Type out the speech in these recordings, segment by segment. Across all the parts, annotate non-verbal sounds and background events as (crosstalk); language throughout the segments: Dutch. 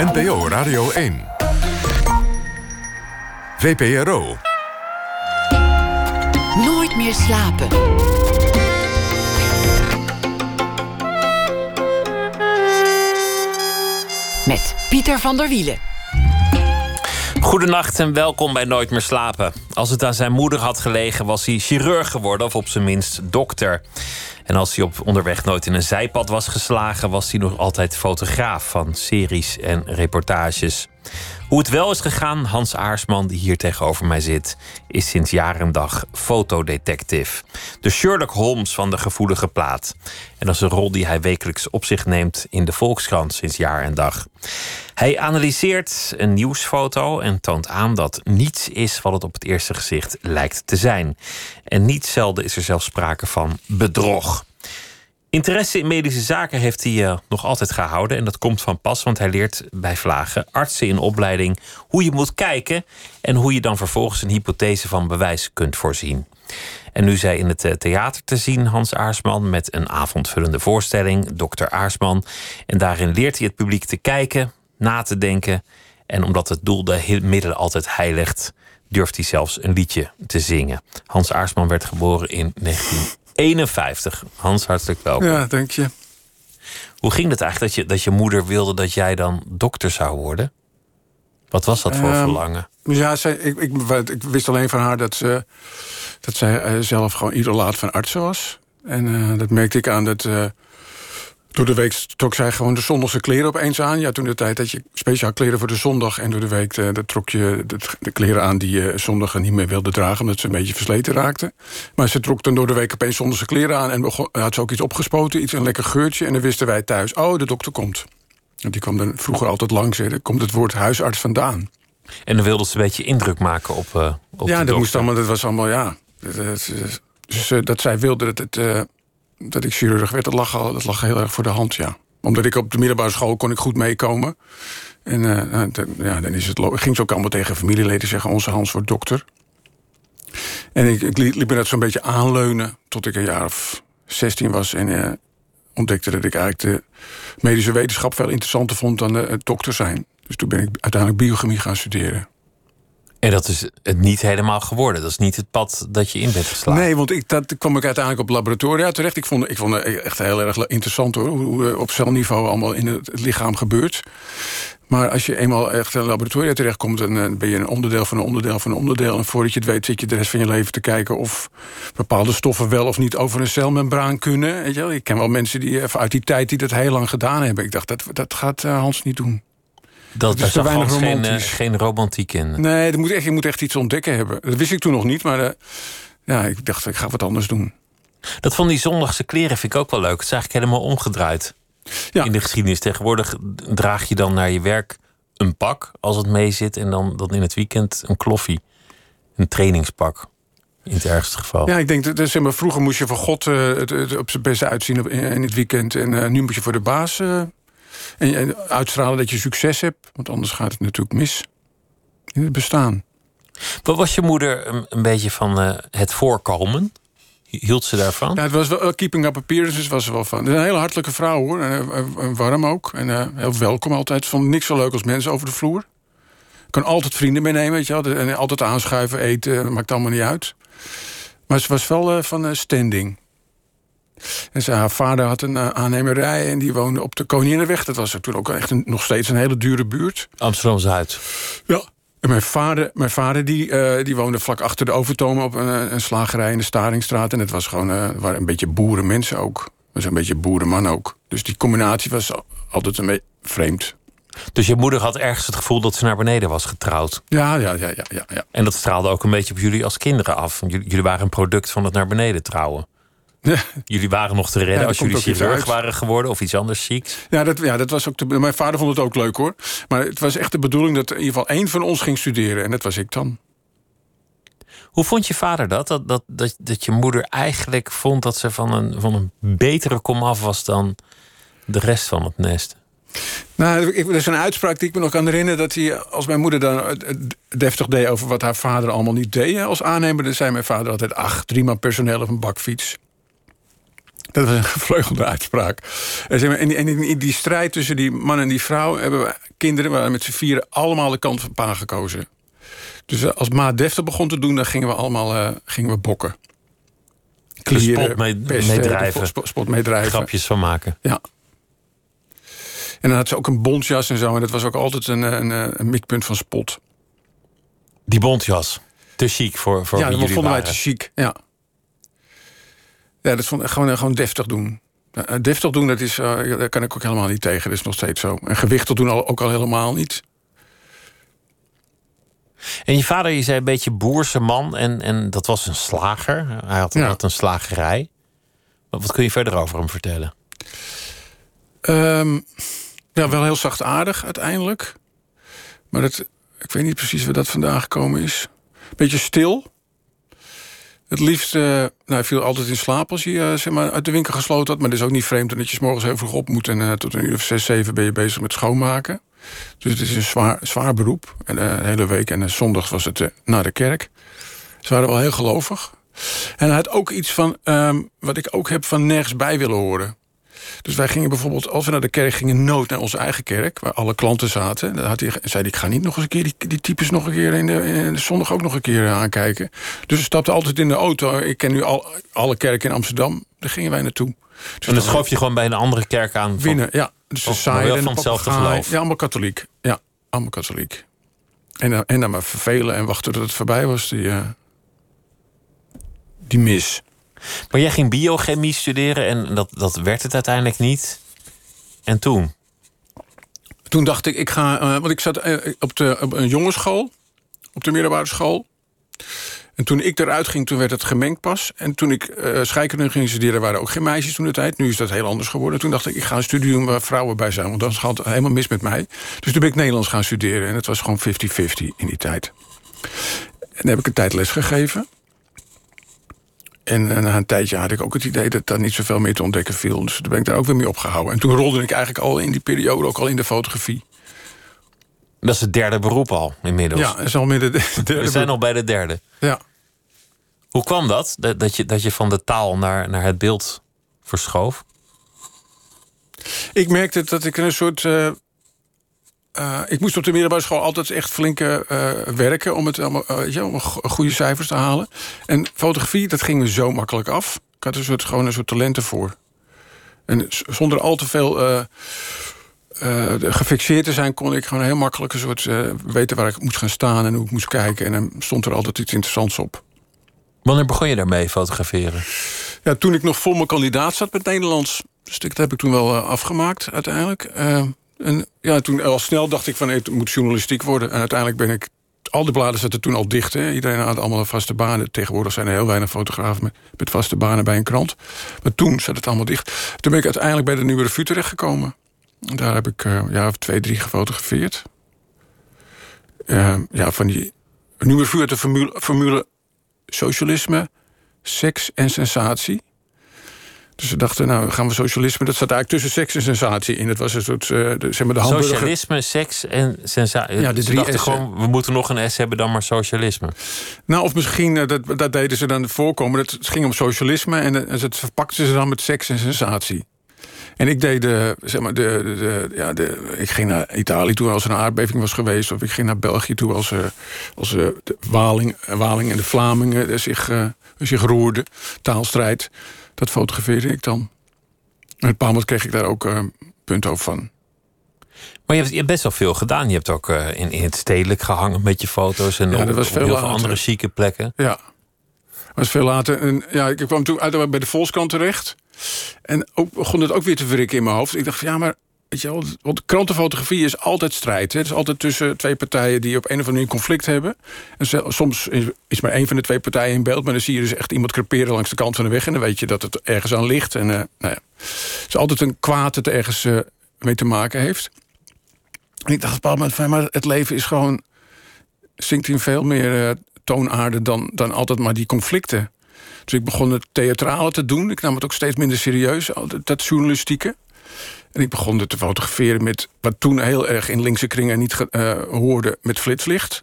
NPO Radio 1. VPRO. Nooit meer slapen. Met Pieter van der Wielen. Goedenacht en welkom bij Nooit meer slapen. Als het aan zijn moeder had gelegen, was hij chirurg geworden, of op zijn minst dokter. En als hij op onderweg nooit in een zijpad was geslagen, was hij nog altijd fotograaf van series en reportages. Hoe het wel is gegaan, Hans Aarsman, die hier tegenover mij zit, is sinds jaar en dag fotodetective. De Sherlock Holmes van de gevoelige plaat. En dat is een rol die hij wekelijks op zich neemt in de Volkskrant sinds jaar en dag. Hij analyseert een nieuwsfoto en toont aan dat niets is wat het op het eerste gezicht lijkt te zijn. En niet zelden is er zelfs sprake van bedrog. Interesse in medische zaken heeft hij uh, nog altijd gehouden. En dat komt van pas, want hij leert bij Vlagen artsen in opleiding hoe je moet kijken. En hoe je dan vervolgens een hypothese van bewijs kunt voorzien. En nu zij in het eh, theater te zien, Hans Aarsman, met een avondvullende voorstelling, Dr. Aarsman. En daarin leert hij het publiek te kijken, na te denken. En omdat het doel de middelen altijd heiligt, durft hij zelfs een liedje te zingen. Hans Aarsman werd geboren in 19 51. Hans, hartelijk welkom. Ja, dank je. Hoe ging het eigenlijk dat je, dat je moeder wilde dat jij dan dokter zou worden? Wat was dat voor um, verlangen? Ja, zij, ik, ik, ik, wist alleen van haar dat, ze, dat zij uh, zelf gewoon idolaat van artsen was. En uh, dat merkte ik aan dat... Uh, door de week trok zij gewoon de zondagse kleren opeens aan. Ja, toen de tijd dat je speciaal kleren voor de zondag... en door de week uh, trok je de, de, kleren aan die je zondag niet meer wilde dragen... omdat ze een beetje versleten raakten. Maar ze trok dan door de week opeens zondagse kleren aan... en begon, had ze ook iets opgespoten, iets een lekker geurtje... en dan wisten wij thuis, oh, de dokter komt. En die kwam dan vroeger altijd langs, daar komt het woord huisarts vandaan. En dan wilde ze een beetje indruk maken op, uh, op Ja, dat moest allemaal, dat was allemaal, ja... Dat, dus, dat zij wilde dat het... Dat ik chirurg werd, dat lag, al, dat lag heel erg voor de hand, ja. Omdat ik op de middelbare school kon ik goed meekomen. En uh, ja, dan is het, ging ze ook allemaal tegen familieleden zeggen... onze Hans wordt dokter. En ik, ik liep me dat zo'n beetje aanleunen... tot ik een jaar of 16 was en uh, ontdekte dat ik eigenlijk de medische wetenschap... veel interessanter vond dan uh, het dokter zijn. Dus toen ben ik uiteindelijk biochemie gaan studeren. En dat is het niet helemaal geworden. Dat is niet het pad dat je in bent geslagen. Nee, want ik, dat kwam ik uiteindelijk op laboratoria terecht. Ik vond, ik vond het echt heel erg interessant hoor. Hoe op celniveau allemaal in het lichaam gebeurt. Maar als je eenmaal echt in laboratoria terechtkomt... dan ben je een onderdeel van een onderdeel van een onderdeel. En voordat je het weet zit je de rest van je leven te kijken... of bepaalde stoffen wel of niet over een celmembraan kunnen. Weet je wel? Ik ken wel mensen die uit die tijd die dat heel lang gedaan hebben. Ik dacht, dat, dat gaat Hans niet doen. Dat is er weinig geen, uh, geen romantiek in. Nee, moet echt, je moet echt iets ontdekken hebben. Dat wist ik toen nog niet, maar uh, ja, ik dacht, ik ga wat anders doen. Dat van die zondagse kleren vind ik ook wel leuk. Het is eigenlijk helemaal omgedraaid. Ja. In de geschiedenis tegenwoordig draag je dan naar je werk een pak als het mee zit. En dan, dan in het weekend een kloffie. Een trainingspak. In het ergste geval. Ja, ik denk dat zeg maar, vroeger moest je van God uh, het, het, op zijn beste uitzien in het weekend. En nu moet je voor de baas en, uitstralen dat je succes hebt, want anders gaat het natuurlijk mis in het bestaan. Wat was je moeder een, een beetje van uh, het voorkomen? Hield ze daarvan? Ja, het was wel, uh, keeping up appearances was ze wel van. Het is een hele hartelijke vrouw hoor. En, uh, warm ook. En heel welkom altijd. Vond niks zo leuk als mensen over de vloer. Kan altijd vrienden meenemen, weet je wel. En altijd aanschuiven, eten, maakt allemaal niet uit. Maar ze was wel van standing. En zijn haar vader had een uh, aannemerij en die woonde op de Koninginnenweg. Dat was toen ook echt een, nog steeds een hele dure buurt. Amsterdam-Zuid. Ja. En mijn vader, mijn vader die, uh, die woonde vlak achter de Overtoom op een, een slagerij in de Staringstraat. En het was gewoon, uh, waren een beetje boerenmensen ook. Was een beetje boerenman ook. Dus die combinatie was altijd een beetje vreemd. Dus je moeder had ergens het gevoel dat ze naar beneden was getrouwd. Ja, ja, ja, ja, ja. En dat straalde ook een beetje op jullie als kinderen af. Jullie waren een product van het naar beneden trouwen. (laughs) Jullie waren nog te redden als jullie chirurg waren geworden of iets anders ziek. Ja, dat, ja, dat was ook. Mijn vader vond het ook leuk hoor. Maar het was echt de bedoeling dat in ieder geval één van ons ging studeren. En dat was ik dan. Hoe vond je vader dat? Dat, dat, dat, dat je moeder eigenlijk vond dat ze van een, van een betere komaf was dan de rest van het nest? Nou, er is een uitspraak die ik me nog kan herinneren... dat hij, als mijn moeder dan deftig deed over wat haar vader allemaal niet deed... als aannemer, dan zei mijn vader altijd... ach, drie man personeel of een bakfiets. Dat was een gevleugelde uitspraak. En, zeg maar, en, en in, in die strijd tussen die man en die vrouw... hebben we kinderen, we met z'n vieren... allemaal de kant van pa gekozen. Dus eh, als Ma deftig begon te doen... dan gingen we allemaal eh, gingen we bokken. De spot mee- pesten, meedrijven. spot- spot meedrijven. Grapjes van maken. Ja. En dan had ze ook een bontjas en zo. En dat was ook altijd een, een, een mikpunt van spot. Die bontjas. Te chic voor, voor ja, dat vonden wij waren. te chic. Ja, ja dat vond gewoon, gewoon deftig doen. Ja, deftig doen, dat is, eh, daar kan ik ook helemaal niet tegen. Dat is nog steeds zo. En gewichtig doen al, ook al helemaal niet. En je vader, je zei een beetje boerse man. En, en dat was een slager. Hij had, Ja. had een slagerij. Wat, wat kun je verder over hem vertellen? Ehm, ja, wel heel zachtaardig uiteindelijk. Maar dat, ik weet niet precies waar dat vandaan gekomen is. Beetje stil. Het liefst, eh, nou, hij viel altijd in slaap als hij eh, zeg maar, uit de winkel gesloten had. Maar dat is ook niet vreemd, omdat je 's morgens heel vroeg op moet... en eh, tot een uur of zes, zeven ben je bezig met schoonmaken. Dus het is een zwaar, zwaar beroep. En de hele week en zondag was het naar de kerk. Ze waren wel heel gelovig. En hij had ook iets van, ehm, wat ik ook heb, van nergens bij willen horen. Dus wij gingen bijvoorbeeld, als we naar de kerk gingen, nood naar onze eigen kerk, waar alle klanten zaten. Dan had hij, zei hij, ik ga niet nog eens een keer die, die types nog een keer in de, in de zondag ook nog een keer aankijken. Dus we stapten altijd in de auto. Ik ken nu al, alle kerken in Amsterdam. Daar gingen wij naartoe. Dus En dan schoof je gewoon bij een andere kerk aan. van- winnen, ja. Dus de Oh, saaien en van de hetzelfde geloof. Ja, allemaal katholiek. Ja, allemaal katholiek. En, dan- en dan maar vervelen en wachten tot het voorbij was, die, eh, die mis. Maar jij ging biochemie studeren en dat, dat werd het uiteindelijk niet. En toen? Toen dacht ik, ik ga. eh, want ik zat eh, op, de, op een jongensschool, op de middelbare school. En toen ik eruit ging, toen werd het gemengd pas. En toen ik eh scheikunde ging studeren, waren ook geen meisjes toen de tijd. Nu is dat heel anders geworden. Toen dacht ik, ik ga een studie doen waar vrouwen bij zijn. Want dan gaat helemaal mis met mij. Dus toen ben ik Nederlands gaan studeren. En het was gewoon 50-50 in die tijd. En dan heb ik een tijd les gegeven. En na een tijdje had ik ook het idee dat daar niet zoveel meer te ontdekken viel. Dus toen ben ik daar ook weer mee opgehouden. En toen rolde ik eigenlijk al in die periode ook al in de fotografie. Dat is het derde beroep al inmiddels. Ja, is al de, derde We zijn al bij de derde. Ja. Hoe kwam dat? Dat, dat, je, dat je van de taal naar, naar het beeld verschoof? Ik merkte dat ik een soort. eh, eh, ik moest op de middelbare school altijd echt flink eh, werken om, het, allemaal, eh, om go- goede cijfers te halen. En fotografie, dat ging me zo makkelijk af. Ik had er soort, gewoon een soort talenten voor. En zonder al te veel gefixeerd te zijn, kon ik gewoon heel makkelijk een soort weten waar ik moest gaan staan en hoe ik moest kijken. En dan stond er altijd iets interessants op. Wanneer begon je daarmee fotograferen? Ja, toen ik nog voor mijn kandidaat zat met Nederlands. Dus dat heb ik toen wel afgemaakt uiteindelijk. Eh, en ja, toen al snel dacht ik van het moet journalistiek worden. En uiteindelijk ben ik. Al die bladen zaten toen al dicht. Hè. Iedereen had allemaal een vaste banen. Tegenwoordig zijn er heel weinig fotografen met, vaste banen bij een krant. Maar toen zat het allemaal dicht. Toen ben ik uiteindelijk bij de Nieuwe Revue terechtgekomen. En Daar heb ik eh, of twee, drie gefotografeerd. Eh, ja, van die Nieuwe Revue uit de formule socialisme, seks en sensatie. Dus we dachten, nou gaan we socialisme. Dat zat eigenlijk tussen seks en sensatie in. Het was een soort, eh, de, zeg maar de hamburger. Socialisme, seks en sensatie. Ja, de Ze drie dachten gewoon, we moeten nog een S hebben dan maar socialisme. Nou, of misschien, eh, dat, dat deden ze dan voorkomen. Dat, het ging om socialisme en, eh, en dat verpakten ze dan met seks en sensatie. En ik deed de, zeg maar, de, de, de- ja, de, ik ging naar Italië toe als er een aardbeving was geweest. Of ik ging naar België toe als, als de Waling, Waling en de Vlamingen zich, zich roerden. Taalstrijd. Dat fotografeerde ik dan. En op een moment kreeg ik daar ook eh punt over van. Maar je hebt, je hebt best wel veel gedaan. Je hebt ook eh, in, in het stedelijk gehangen met je foto's. En Ja, op, dat was op veel heel veel andere chique plekken. Ja. Dat was veel later. En ja, ik kwam toen uit bij de Volkskrant terecht. En ook begon het ook weer te wrikken in mijn hoofd. Ik dacht van ja, maar weet je want krantenfotografie is altijd strijd. Het is altijd tussen twee partijen die op een of andere manier conflict hebben. En soms is, maar één van de twee partijen in beeld, maar dan zie je dus echt iemand creperen langs de kant van de weg. En dan weet je dat het ergens aan ligt. En eh, nou ja, het is altijd een kwaad dat ergens eh, mee te maken heeft. En ik dacht op een bepaald moment van, maar het leven is gewoon zingt in veel meer eh, toonaarden dan, dan altijd maar die conflicten. Dus ik begon het theatrale te doen. Ik nam het ook steeds minder serieus, dat journalistieke. En ik begon te fotograferen met wat toen heel erg in linkse kringen niet eh, hoorde met flitslicht.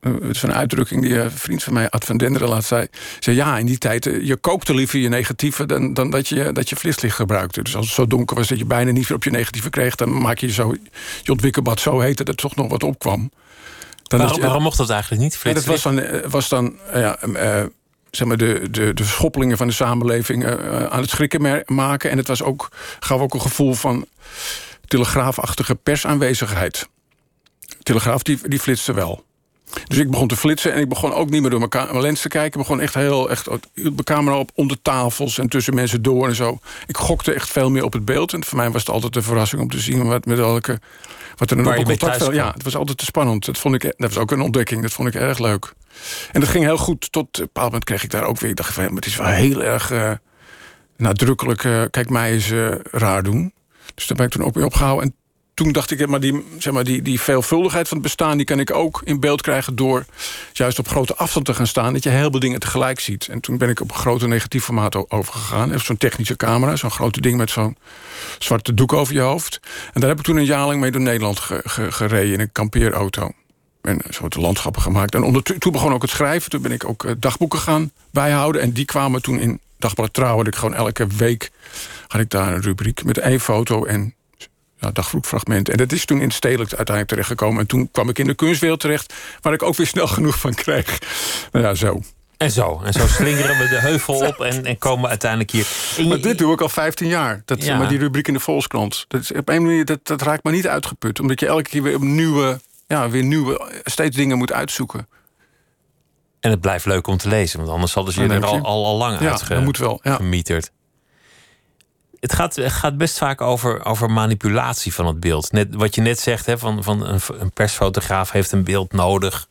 het is een uitdrukking die een vriend van mij, Ad van Denderen, laat zei. zei ja, in die tijd, je kookte liever je negatieve dan, dan dat, je, dat je flitslicht gebruikte. Dus als het zo donker was dat je bijna niet meer op je negatieve kreeg, dan maak je zo, je ontwikkelbad zo heet dat het toch nog wat opkwam. Dan waarom, je, waarom mocht dat eigenlijk niet? Ja, dat was dan, was dan ja, zeg maar de, de, de schoppelingen van de samenleving aan het schrikken maken. En het was ook, gaf ook een gevoel van telegraafachtige persaanwezigheid. Telegraaf die, die flitste wel. Dus ik begon te flitsen en ik begon ook niet meer door mijn lens te kijken. Ik begon echt heel, echt, de camera op onder tafels en tussen mensen door en zo. Ik gokte echt veel meer op het beeld. En voor mij was het altijd een verrassing om te zien wat, met welke, wat er een contact. Ja, het was altijd te spannend. Dat, vond ik, dat was ook een ontdekking. Dat vond ik erg leuk. En dat ging heel goed. Tot een bepaald moment kreeg ik daar ook weer. Ik dacht van, het is wel heel erg uh, nadrukkelijk. Uh, kijk, mij eens uh, raar doen. Dus daar ben ik toen ook weer opgehouden. En toen dacht ik, maar die, zeg maar, die, die veelvuldigheid van het bestaan... die kan ik ook in beeld krijgen door juist op grote afstand te gaan staan... dat je heel veel dingen tegelijk ziet. En toen ben ik op een grote negatief formaat overgegaan. Zo'n technische camera, zo'n grote ding met zo'n zwarte doek over je hoofd. En daar heb ik toen een jaar lang mee door Nederland gereden... in een kampeerauto. En soort landschappen gemaakt. En toen begon ook het schrijven. Toen ben ik ook eh, dagboeken gaan bijhouden. En die kwamen toen in Dagblad Trouw. Had ik gewoon elke week had ik daar een rubriek met één foto en nou. En dat is toen in stedelijk uiteindelijk terechtgekomen. En toen kwam ik in de kunstwereld terecht... waar ik ook weer snel genoeg van kreeg. Nou ja, zo. En zo. En zo slingeren we de heuvel op en, en komen uiteindelijk hier. Maar dit doe ik al 15 jaar. Dat, ja. maar die rubriek in de Volkskrant. Dat, is, op een manier, dat, dat raakt me niet uitgeput. Omdat je elke keer weer, nieuwe, ja, weer nieuwe, steeds dingen moet uitzoeken. En het blijft leuk om te lezen. Want anders hadden ze je er al, al, al lang ja, dat moet wel, ja. Het gaat, gaat best vaak over, over manipulatie van het beeld. Net, wat je net zegt, hè, van, van een, een persfotograaf heeft een beeld nodig.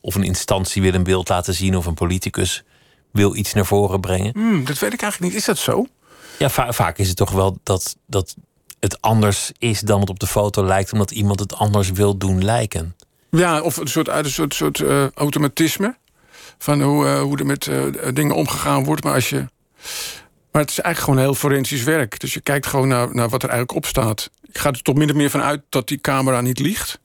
Of een instantie wil een beeld laten zien. Of een politicus wil iets naar voren brengen. Hmm, dat weet ik eigenlijk niet. Is dat zo? Ja, vaak is het toch wel dat, dat het anders is dan het op de foto lijkt. Omdat iemand het anders wil doen lijken. Ja, of een soort, een soort, soort uh, automatisme. Van hoe, uh, hoe er met uh, dingen omgegaan wordt. Maar als je maar het is eigenlijk gewoon heel forensisch werk. Dus je kijkt gewoon naar, naar wat er eigenlijk op staat. Ik ga er toch min of meer van uit dat die camera niet liegt.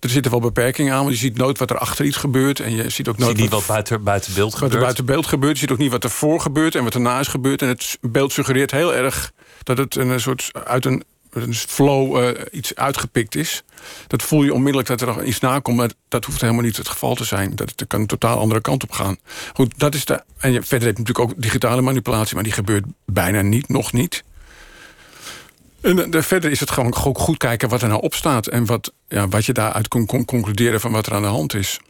Er zitten wel beperkingen aan, want je ziet nooit wat er achter iets gebeurt. En je ziet ook nooit. Je niet wat, buiten, buiten beeld gebeurt. Wat er buiten beeld gebeurt. Je ziet ook niet wat er voor gebeurt en wat erna is gebeurd. En het beeld suggereert heel erg dat het een soort uit een een flow uh, iets uitgepikt is. Dat voel je onmiddellijk dat er nog iets nakomt. Maar dat hoeft helemaal niet het geval te zijn. Dat kan een totaal andere kant op gaan. Goed, dat is de. En verder je natuurlijk ook digitale manipulatie, maar die gebeurt bijna niet, nog niet. En de, verder is het gewoon goed kijken wat er nou op staat. En wat, ja, wat je daaruit kon concluderen van wat er aan de hand is.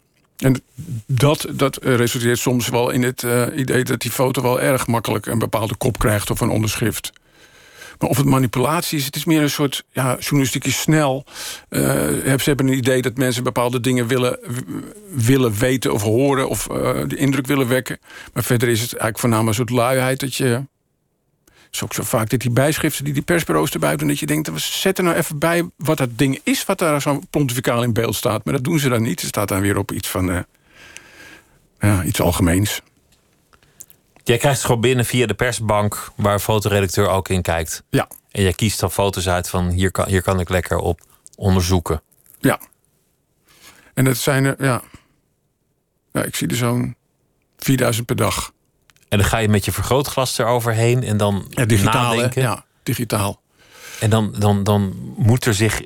En dat, dat resulteert soms wel in het uh, idee dat die foto wel erg makkelijk een bepaalde kop krijgt of een onderschrift. Of het manipulatie is, het is meer een soort ja, journalistiek is snel. Uh, ze hebben een idee dat mensen bepaalde dingen willen, willen weten of horen of uh, de indruk willen wekken. Maar verder is het eigenlijk voornamelijk een soort luiheid dat je. Het is ook zo vaak dat die bijschriften die die persbureaus erbij doen... dat je denkt, we zetten nou even bij wat dat ding is... wat daar zo pontificaal in beeld staat. Maar dat doen ze dan niet. Er staat dan weer op iets van... Uh, ja, iets algemeens. Jij krijgt het gewoon binnen via de persbank, waar een fotoredacteur ook in kijkt. Ja. En jij kiest dan foto's uit van hier kan, hier kan ik lekker op onderzoeken. Ja. En dat zijn er, ja. ja ik zie er zo'n 4000 per dag. En dan ga je met je vergrootglas eroverheen en dan ja, digitaal, nadenken. Ja, digitaal. En dan, dan, dan moet er zich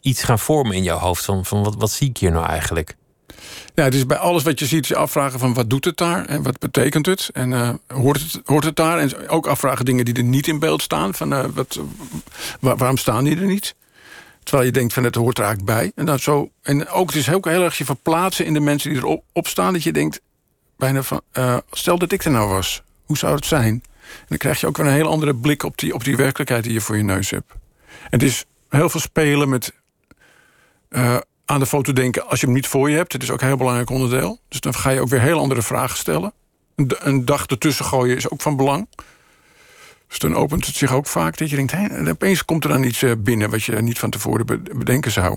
iets gaan vormen in jouw hoofd. Van, van wat, wat zie ik hier nou eigenlijk? Ja, het is bij alles wat je ziet, je afvragen van wat doet het daar en wat betekent het en uh, hoort, het, hoort het daar? En ook afvragen dingen die er niet in beeld staan. Van, uh, wat, waarom staan die er niet? Terwijl je denkt van het hoort er eigenlijk bij. En, dan zo, en ook het is ook heel erg je verplaatsen in de mensen die erop op staan. Dat je denkt bijna van uh, stel dat ik er nou was. Hoe zou het zijn? En dan krijg je ook weer een hele andere blik op die, op die werkelijkheid die je voor je neus hebt. En het is heel veel spelen met aan de foto denken als je hem niet voor je hebt. Dat is ook een heel belangrijk onderdeel. Dus dan ga je ook weer heel andere vragen stellen. Een dag ertussen gooien is ook van belang. Dus dan opent het zich ook vaak dat je denkt... Hé, opeens komt er dan iets eh, binnen wat je niet van tevoren bedenken zou.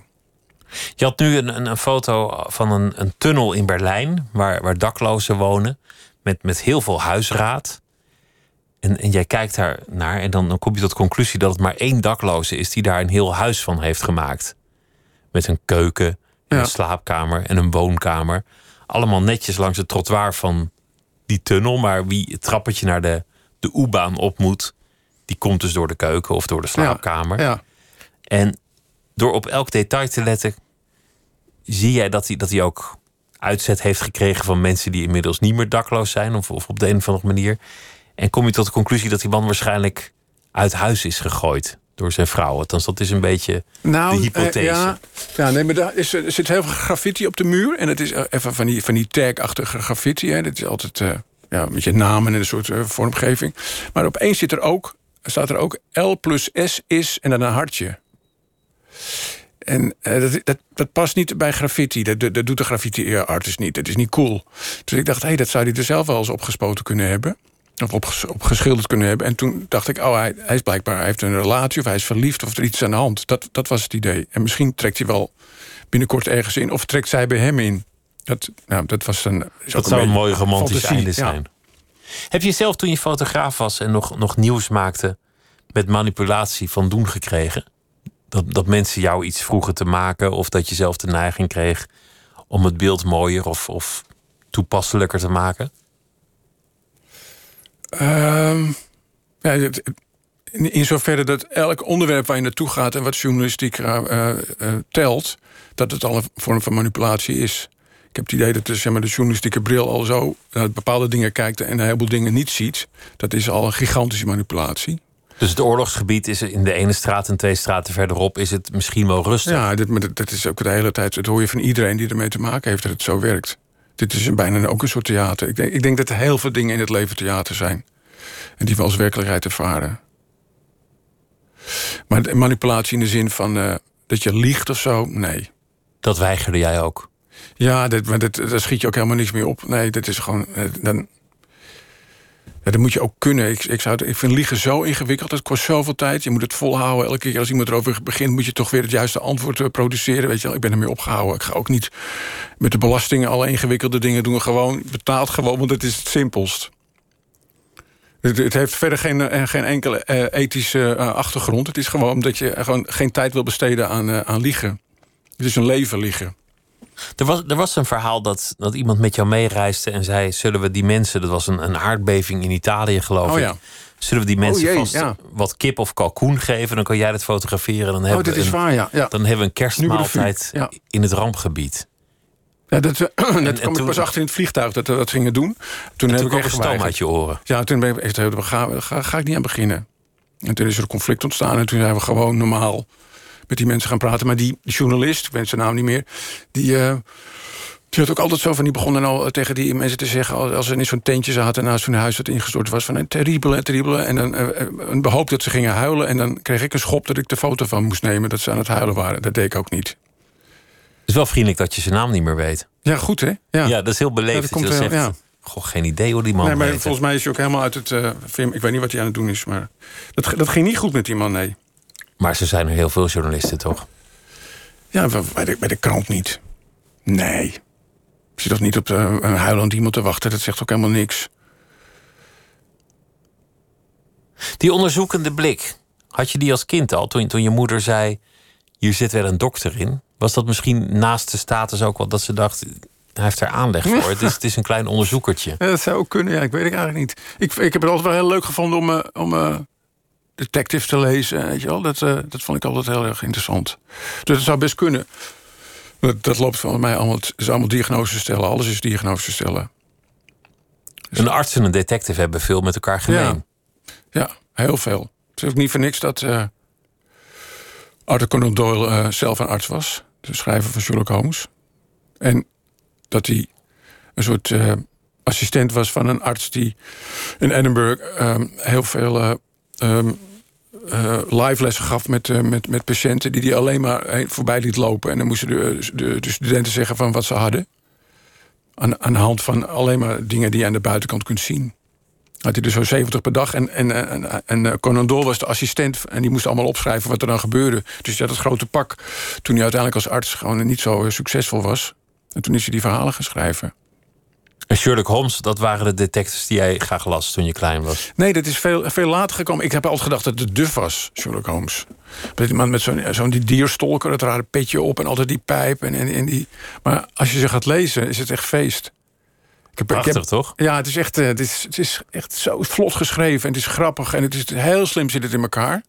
Je had nu een, een foto van een, een, tunnel in Berlijn... waar, waar daklozen wonen, met, met heel veel huisraad. En, en jij kijkt daar naar en dan, dan kom je tot de conclusie... dat het maar één dakloze is die daar een heel huis van heeft gemaakt met een keuken, en Ja. een slaapkamer en een woonkamer. Allemaal netjes langs het trottoir van die tunnel. Maar wie het trappetje naar de, de U-baan op moet, die komt dus door de keuken of door de slaapkamer. Ja. En door op elk detail te letten, zie jij dat hij, dat hij ook uitzet heeft gekregen van mensen die inmiddels niet meer dakloos zijn, of, of op de een of andere manier. En kom je tot de conclusie dat die man waarschijnlijk uit huis is gegooid door zijn vrouw. Althans, dat is een beetje Nou, de hypothese. eh, ja, ja, nee, maar daar is, er zit heel veel graffiti op de muur. En het is eh, even van die, van die tag-achtige graffiti. Hè. Dat is altijd eh, ja, met je namen en een soort vormgeving. Maar opeens zit er ook, staat er ook L plus S is en dan een hartje. En dat, dat, dat past niet bij graffiti. Dat, dat, dat doet de graffiti-artist niet. Dat is niet cool. Dus ik dacht, hé, dat zou hij er zelf wel eens opgespoten kunnen hebben. Of opges- opgeschilderd kunnen hebben. En toen dacht ik, oh, hij, hij is blijkbaar... hij heeft een relatie of hij is verliefd of er iets aan de hand. Dat, dat was het idee. En misschien trekt hij wel binnenkort ergens in... of trekt zij bij hem in. Dat, nou, dat was een... Dat zou een beetje mooi romantisch fantasie, einde ja. zijn. Heb je zelf toen je fotograaf was en nog, nog nieuws maakte met manipulatie van doen gekregen? Dat, dat mensen jou iets vroegen te maken of dat je zelf de neiging kreeg om het beeld mooier of, of toepasselijker te maken? Ehm, ja, het- in, in zoverre dat elk onderwerp waar je naartoe gaat... en wat journalistiek eh, telt... dat het al een vorm van manipulatie is. Ik heb het idee dat de, zeg maar, de journalistieke bril al zo... naar bepaalde dingen kijkt en een heleboel dingen niet ziet. Dat is al een gigantische manipulatie. Dus het oorlogsgebied is in de ene straat en twee straten verderop is het misschien wel rustig. Ja, dat, dat is ook de hele tijd... dat hoor je van iedereen die ermee te maken heeft dat het zo werkt. Dit is bijna ook een soort theater. Ik denk, ik denk dat er heel veel dingen in het leven theater zijn. En die we als werkelijkheid ervaren. Maar manipulatie in de zin van eh, dat je liegt of zo, nee. Dat weigerde jij ook. Ja, dat, maar dat, daar schiet je ook helemaal niks meer op. Nee, dat is gewoon... eh, Dan, dat moet je ook kunnen. Ik, ik, zou ik vind liegen zo ingewikkeld. Het kost zoveel tijd. Je moet het volhouden. Elke keer als iemand erover begint... moet je toch weer het juiste antwoord eh, produceren. Weet je ik ben ermee opgehouden. Ik ga ook niet met de belastingen alle ingewikkelde dingen doen. Gewoon betaald gewoon, want het is het simpelst. Het, het heeft verder geen, eh, geen enkele eh, ethische achtergrond. Het is gewoon dat je gewoon geen tijd wil besteden aan, aan liegen. Het is een leven liegen. Er was, er was een verhaal dat, dat iemand met jou meereisde en zei: Zullen we die mensen, dat was een, een aardbeving in Italië, geloof Oh ik. ja. Zullen we die mensen jee, vast ja. wat kip of kalkoen geven? Dan kan jij dat fotograferen. Dan hebben, Oh, dit is een, waar, ja. ja. dan hebben we een kerstmaaltijd in het rampgebied. Ja, dat, (clears throat) dat en kwam ik pas achter in het vliegtuig dat we dat gingen doen. Toen En heb toen ik echt er stoom uit je oren. Ja, toen ben ik echt, ga, ga, ga ik niet aan beginnen. En toen is er een conflict ontstaan en toen zijn we gewoon normaal met die mensen gaan praten. Maar die journalist, ik weet zijn naam niet meer, die, eh, die had ook altijd zo van, die begon dan al tegen die mensen te zeggen, als ze in zo'n tentje zaten naast hun huis dat ingestort was, van een terribele, terribele. En dan eh, eh, een behoop dat ze gingen huilen en dan kreeg ik een schop dat ik de foto van moest nemen dat ze aan het huilen waren. Dat deed ik ook niet. Het is wel vriendelijk dat je zijn naam niet meer weet. Ja, goed hè? Ja, Ja. dat is heel beleefd Ja, dat, komt wel, Goh, geen idee hoe die man Nee, maar volgens mij is hij ook helemaal uit het eh, film. Ik weet niet wat hij aan het doen is, maar dat, dat ging niet goed met die man, nee. Maar ze zijn er heel veel journalisten, toch? Ja, bij- de, bij de krant niet. Nee. Ik zit toch niet op eh, een huilend iemand te wachten, dat zegt ook helemaal niks. Die onderzoekende blik, had je die als kind al? Toen, toen je moeder zei, hier zit wel een dokter in. Was dat misschien naast de status ook wel dat ze dacht... hij heeft er aanleg voor. Het is, het is een klein onderzoekertje. (laughs) Ja, dat zou ook kunnen, ja, ik weet het eigenlijk niet. Ik, ik heb het altijd wel heel leuk gevonden om, eh, om eh, detectives te lezen. Weet je wel? Dat, eh, dat vond ik altijd heel erg interessant. Dus dat zou best kunnen. Dat, dat loopt van mij allemaal, het is allemaal diagnose stellen. Alles is diagnose stellen. Een arts en een detective hebben veel met elkaar gemeen. Ja, heel veel. Het is ook niet voor niks dat eh Arthur Conan Doyle eh, zelf een arts was. De schrijver van Sherlock Holmes. En dat hij een soort assistent was van een arts die in Edinburgh ehm, heel veel eh, live lessen gaf met, eh, met, met patiënten die hij alleen maar heen- voorbij liet lopen. En dan moesten de, de, de studenten zeggen van wat ze hadden. Aan, aan de hand van alleen maar dingen die je aan de buitenkant kunt zien had hij er zo 70 per dag. En, en, en, en eh, Conan Doyle was de assistent. En die moest allemaal opschrijven wat er dan gebeurde. Dus had het grote pak. Toen hij uiteindelijk als arts gewoon niet zo eh, succesvol was. En toen is hij die verhalen gaan schrijven. En Sherlock Holmes, dat waren de detectives die jij graag las toen je klein was. Nee, dat is veel, veel later gekomen. Ik heb altijd gedacht dat het duf was, Sherlock Holmes. Met iemand met zo'n zo'n die dierstolker, dat rare petje op en altijd die pijp. En, en, en die... Maar als je ze gaat lezen, is het echt feest. Ik heb, Prachtig, ik heb, toch? Ja, het is, echt, eh, het, is, het is echt zo vlot geschreven. En het is grappig. En het is heel slim zit het in elkaar.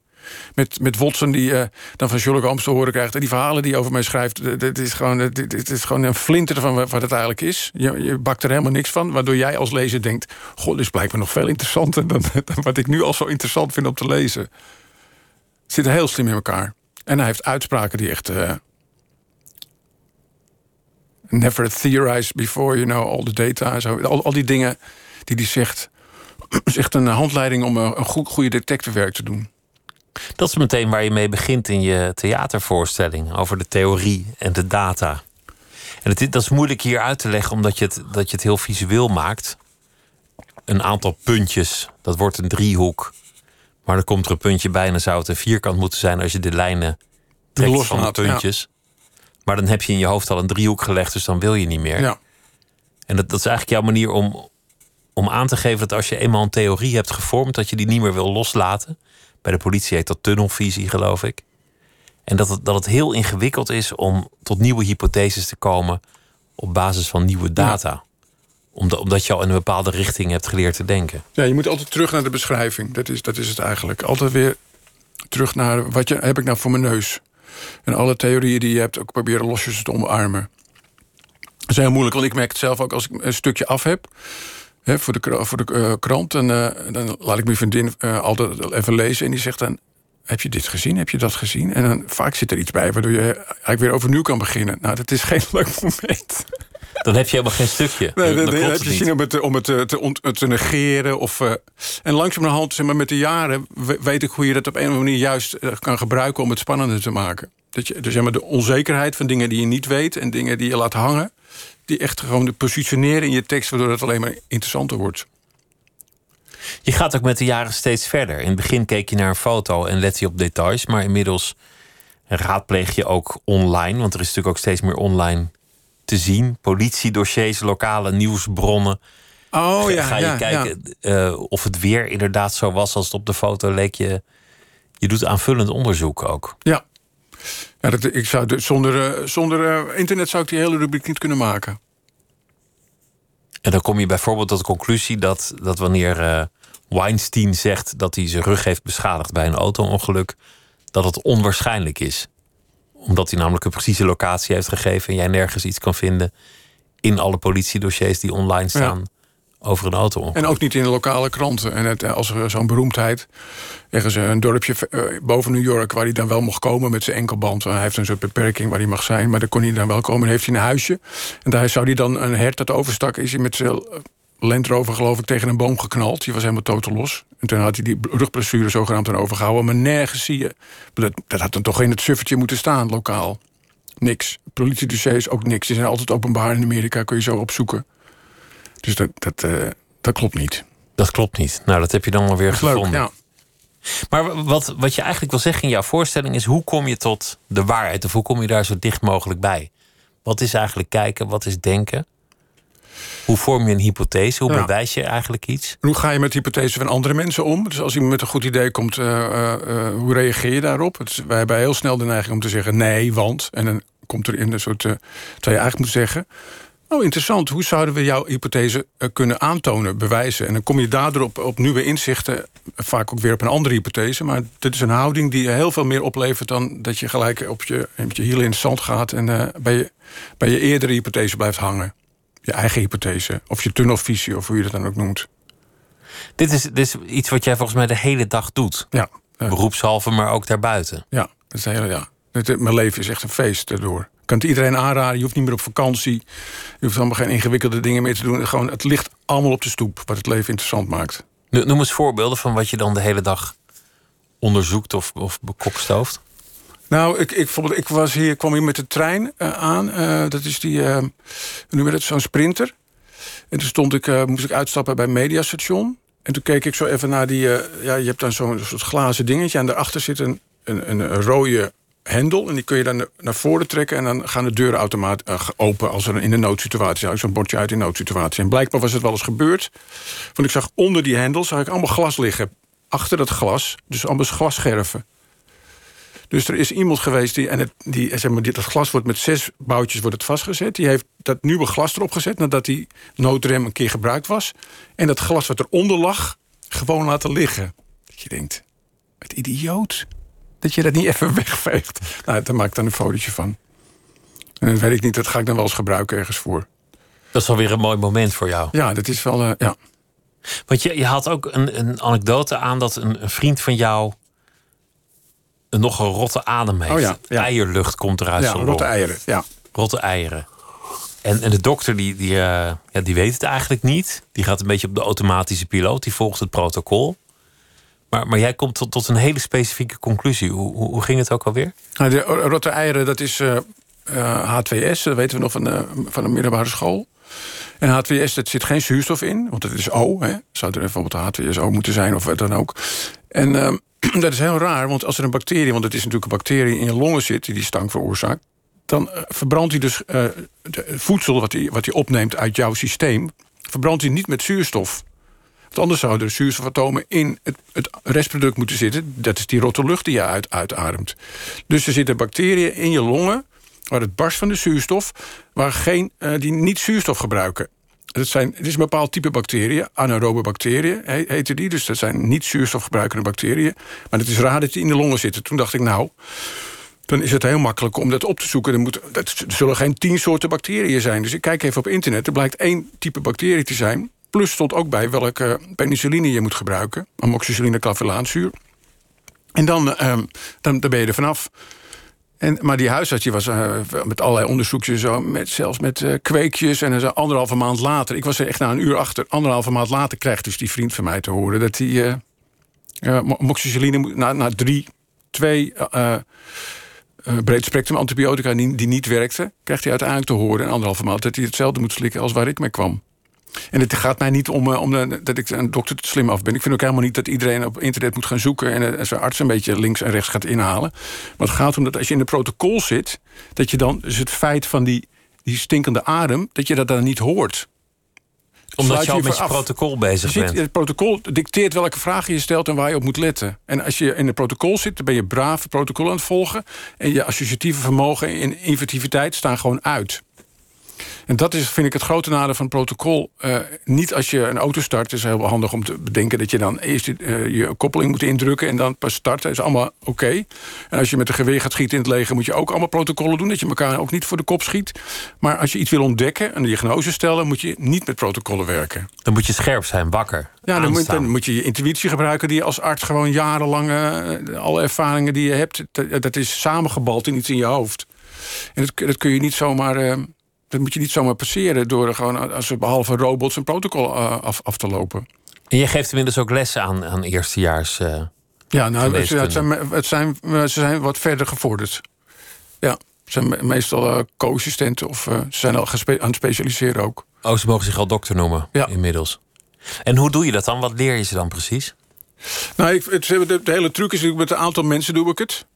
Met, met Watson, die uh, dan van Sherlock Holmes te horen krijgt. En die verhalen die hij over mij schrijft. Het is gewoon, het is gewoon een flinter van wat het eigenlijk is. Je, je bakt er helemaal niks van. Waardoor jij als lezer denkt... Goh, dit is blijkbaar nog veel interessanter... Dan, (laughs) wat ik nu al zo interessant vind om te lezen. Het zit heel slim in elkaar. En hij heeft uitspraken die echt... Uh, never theorize before you know all the data. Zo. Al, al die dingen die hij zegt... (clears throat) is echt een handleiding om een, goed, goede detectivewerk te doen. Dat is meteen waar je mee begint in je theatervoorstelling over de theorie en de data. En het, dat is moeilijk hier uit te leggen, omdat je het, dat je het heel visueel maakt. Een aantal puntjes, dat wordt een driehoek. Maar dan komt er een puntje bij en dan zou het een vierkant moeten zijn als je de lijnen trekt Los van de puntjes. Maar dan heb je in je hoofd al een driehoek gelegd, dus dan wil je niet meer. Ja. En dat, dat is eigenlijk jouw manier om, om aan te geven dat als je eenmaal een theorie hebt gevormd, dat je die niet meer wil loslaten. Bij de politie heet dat tunnelvisie, geloof ik. En dat het, dat het heel ingewikkeld is om tot nieuwe hypotheses te komen op basis van nieuwe data. Omdat, omdat je al in een bepaalde richting hebt geleerd te denken. Ja, je moet altijd terug naar de beschrijving. Dat is, dat is het eigenlijk. Altijd weer terug naar wat je, heb ik nou voor mijn neus. En alle theorieën die je hebt, ook proberen losjes te omarmen. Dat is heel moeilijk, want ik merk het zelf ook als ik een stukje af heb voor de, voor de uh, krant. En uh, dan laat ik mijn vriendin uh, altijd even lezen. En die zegt dan, heb je dit gezien? Heb je dat gezien? En dan vaak zit er iets bij waardoor je eigenlijk weer overnieuw kan beginnen. Nou, dat is geen (laughs) leuk moment. Dan heb je helemaal geen stukje. Nee, dan, dan, dan heb je zin om het, om het te, te, te negeren. Of, uh, en langzamerhand, zeg maar, met de jaren... weet ik hoe je dat op een of andere manier juist kan gebruiken... om het spannender te maken. Dat je, dus zeg maar, de onzekerheid van dingen die je niet weet... en dingen die je laat hangen die echt gewoon de positioneren in je tekst, waardoor het alleen maar interessanter wordt. Je gaat ook met de jaren steeds verder. In het begin keek je naar een foto en let je op details, maar inmiddels raadpleeg je ook online, want er is natuurlijk ook steeds meer online te zien. Politiedossiers, lokale nieuwsbronnen. Oh ja. Ga je kijken uh, of het weer inderdaad zo was als het op de foto leek. Je, je doet aanvullend onderzoek ook. Ja, ja, dat, ik zou zonder eh, zonder eh, internet zou ik die hele rubriek niet kunnen maken. En dan kom je bijvoorbeeld tot de conclusie dat, dat wanneer uh, Weinstein zegt dat hij zijn rug heeft beschadigd bij een auto-ongeluk, dat het onwaarschijnlijk is. Omdat hij namelijk een precieze locatie heeft gegeven en jij nergens iets kan vinden in alle politiedossiers die online staan over een auto. En ook niet in de lokale kranten. En het, als er zo'n beroemdheid, ergens een dorpje eh, boven New York... waar hij dan wel mocht komen met zijn enkelband. Hij heeft een soort beperking waar hij mag zijn, maar daar kon hij dan wel komen. En heeft hij een huisje. En daar zou hij dan een hert dat overstak... is hij met zijn Land Rover geloof ik tegen een boom geknald. Die was helemaal totaal los. En toen had hij die rugblessure zogenaamd aan overgehouden. Maar nergens zie je... Dat, dat had dan toch in het suffertje moeten staan, lokaal. Niks. Politiedossiers ook niks. Die zijn altijd openbaar in Amerika, kun je zo opzoeken. Dus dat, dat, uh, dat klopt niet. Dat klopt niet. Nou, dat heb je dan alweer gevonden. Leuk, ja. Maar wat, wat je eigenlijk wil zeggen in jouw voorstelling is: hoe kom je tot de waarheid? Of hoe kom je daar zo dicht mogelijk bij? Wat is eigenlijk kijken? Wat is denken? Hoe vorm je een hypothese? Hoe bewijs je eigenlijk iets? hoe ga je met hypothesen van andere mensen om? Dus als iemand met een goed idee komt, uh, uh, hoe reageer je daarop? Het, wij hebben heel snel de neiging om te zeggen nee, want. En dan komt er in een soort. terwijl je eigenlijk moet zeggen. Oh, interessant. Hoe zouden we jouw hypothese eh, kunnen aantonen, bewijzen? En dan kom je daardoor op, op nieuwe inzichten, vaak ook weer op een andere hypothese. Maar dit is een houding die heel veel meer oplevert dan dat je gelijk op je, met je hielen in het zand gaat en uh, bij, je, bij je eerdere hypothese blijft hangen. Je eigen hypothese, of je tunnelvisie, of hoe je dat dan ook noemt. Dit is, dit is iets wat jij volgens mij de hele dag doet. Ja. Beroepshalve, maar ook daarbuiten. Ja, dat is hele, ja. Mijn leven is echt een feest erdoor kan het iedereen aanraden. Je hoeft niet meer op vakantie. Je hoeft allemaal geen ingewikkelde dingen meer te doen. Gewoon, het ligt allemaal op de stoep, wat het leven interessant maakt. Noem eens voorbeelden van wat je dan de hele dag onderzoekt of, of bekokstooft. Nou, ik, ik, bijvoorbeeld, ik was hier, kwam hier met de trein uh, aan. Uh, dat is die, uh, nu werd het zo'n sprinter. En toen stond ik, moest ik uitstappen bij het mediastation. En toen keek ik zo even naar die, ja, je hebt dan zo'n soort glazen dingetje. En daarachter zit een, een, een rode hendel. En die kun je dan naar voren trekken. En dan gaan de deuren automatisch open als er in een noodsituatie is. Zo'n bordje uit in noodsituatie. En blijkbaar was het wel eens gebeurd. Want ik zag onder die hendel zag ik allemaal glas liggen. Achter dat glas. Dus allemaal glasscherven. Dus er is iemand geweest die, en het, die, zeg maar, dat glas wordt met zes boutjes wordt het vastgezet. Die heeft dat nieuwe glas erop gezet nadat die noodrem een keer gebruikt was. En dat glas wat eronder lag, gewoon laten liggen. Dat je denkt, het idioot. Dat je dat niet even (laughs) wegveegt. Nou, daar maak ik dan een fotootje van. En dat weet ik niet, dat ga ik dan wel eens gebruiken ergens voor. Dat is alweer een mooi moment voor jou. Ja, dat is wel, uh, ja. Want je, je had ook een, een anekdote aan dat een, een vriend van jou een nog een rotte adem heeft. Oh ja, ja. Eierlucht komt eruit. Ja, rotte eieren, ja. Rotte eieren. En, en de dokter die, die, eh, ja, die weet het eigenlijk niet. Die gaat een beetje op de automatische piloot. Die volgt het protocol. Maar, maar jij komt tot, tot een hele specifieke conclusie. Hoe, hoe, ging het ook alweer? Nou, de rotte eieren, dat is eh, eh, H2S. Dat weten we nog van de, van de middelbare school. En H2S, dat zit geen zuurstof in. Want het is O. Hè. Zou er bijvoorbeeld H2SO moeten zijn of wat dan ook. En ehm, (clears throat) dat is heel raar, want als er een bacterie... want het is natuurlijk een bacterie in je longen zit... die die stank veroorzaakt... dan uh, verbrandt hij dus uh, de voedsel wat hij, wat hij opneemt uit jouw systeem... verbrandt hij niet met zuurstof. Anders zouden zuurstofatomen in het, het, restproduct moeten zitten. Dat is die rotte lucht die je uit, uitademt. Dus er zitten bacteriën in je longen... waar het barst van de zuurstof... Waar geen, uh, die niet zuurstof gebruiken. Het, zijn, het is een bepaald type bacteriën, anaerobe bacteriën he, heten die. Dus dat zijn niet zuurstofgebruikende bacteriën. Maar het is raar dat die in de longen zitten. Toen dacht ik, nou, dan is het heel makkelijk om dat op te zoeken. Er, moet, dat, er zullen geen tien soorten bacteriën zijn. Dus ik kijk even op internet. Er blijkt één type bacterie te zijn. Plus stond ook bij welke penicilline je moet gebruiken. Amoxicilline clavellaanzuur. En dan, uh, dan, dan ben je er vanaf. En, maar die huisarts die was uh, met allerlei onderzoekjes, zo, met, zelfs met uh, kweekjes. En zo anderhalve maand later, ik was er echt na een uur achter... anderhalve maand later krijgt dus die vriend van mij te horen... dat hij uh, moxicilline na, na drie, twee breed spectrum antibiotica die, niet werkte... krijgt hij uiteindelijk te horen in anderhalve maand... dat hij hetzelfde moet slikken als waar ik mee kwam. En het gaat mij niet om, om de, dat ik een dokter te slim af ben. Ik vind ook helemaal niet dat iedereen op internet moet gaan zoeken... en, en zijn arts een beetje links en rechts gaat inhalen. Maar het gaat om dat als je in de protocol zit... dat je dan dus het feit van die, die stinkende adem... dat je dat dan niet hoort. Omdat je al met je af. protocol bezig je bent. Het protocol dicteert welke vragen je stelt en waar je op moet letten. En als je in het protocol zit, dan ben je braaf het protocol aan het volgen... en je associatieve vermogen en inventiviteit staan gewoon uit. En dat is, vind ik, het grote nadeel van het protocol. Uh, niet als je een auto start, is heel handig om te bedenken... dat je dan eerst uh, je koppeling moet indrukken en dan pas starten. is allemaal oké. Okay. En als je met een geweer gaat schieten in het leger... moet je ook allemaal protocollen doen, dat je elkaar ook niet voor de kop schiet. Maar als je iets wil ontdekken, een diagnose stellen... moet je niet met protocollen werken. Dan moet je scherp zijn, wakker. Ja, dan moet, dan moet, je je intuïtie gebruiken... die je als arts gewoon jarenlang... Uh, alle ervaringen die je hebt, dat, dat, is samengebald in iets in je hoofd. En dat, dat kun je niet zomaar dat moet je niet zomaar passeren door gewoon als behalve robots een protocol af, af te lopen. En je geeft inmiddels ook lessen aan, aan eerstejaars. Uh, ja, nou, het, het, zijn, het zijn, ze zijn wat verder gevorderd. Ja, ze zijn meestal uh, co-assistenten of uh, ze zijn al aan het specialiseren ook. Oh, ze mogen zich al dokter noemen ja. inmiddels. En hoe doe je dat dan? Wat leer je ze dan precies? Nou, ik, het, de, de hele truc is met een aantal mensen doe ik het.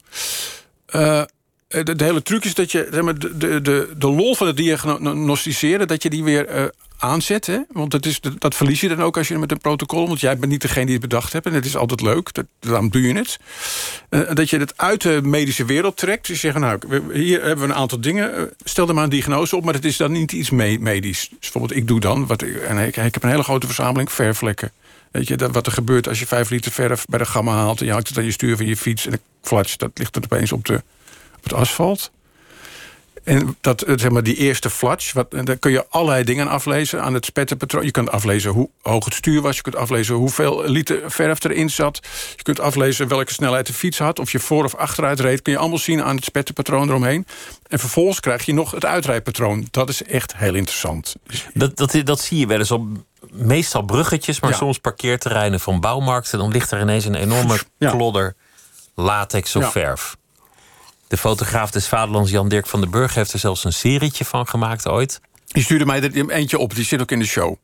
De, de, hele truc is dat je zeg maar, de, de, de, lol van het diagnosticeren... dat je die weer uh, aanzet. Hè? Want dat, is, dat verlies je dan ook als je met een protocol... want jij bent niet degene die het bedacht hebt. En het is altijd leuk, daarom doe je het. Uh, dat je het uit de medische wereld trekt. Dus je zegt, nou, hier hebben we een aantal dingen. Stel er maar een diagnose op, maar het is dan niet iets me medisch. Dus bijvoorbeeld, ik doe dan... Wat, en ik, ik heb een hele grote verzameling verfvlekken. Weet je, dat, wat er gebeurt als je vijf liter verf bij de gamma haalt... en je hangt het aan je stuur van je fiets en de flats, dat ligt er opeens op de op het asfalt. En dat, zeg maar, die eerste flatsch, wat, daar kun je allerlei dingen aan aflezen aan het spettenpatroon. Je kunt aflezen hoe hoog het stuur was. Je kunt aflezen hoeveel liter verf erin zat. Je kunt aflezen welke snelheid de fiets had. Of je voor of achteruit reed. Kun je allemaal zien aan het spettenpatroon eromheen. En vervolgens krijg je nog het uitrijpatroon. Dat is echt heel interessant. Dat, dat, dat zie je wel eens op meestal bruggetjes, maar ja. soms parkeerterreinen van bouwmarkten. Dan ligt er ineens een enorme ja. klodder latex of ja. verf. De fotograaf des Vaderlands Jan Dirk van den Burg heeft er zelfs een serietje van gemaakt ooit. Die stuurde mij er eentje op, die zit ook in de show.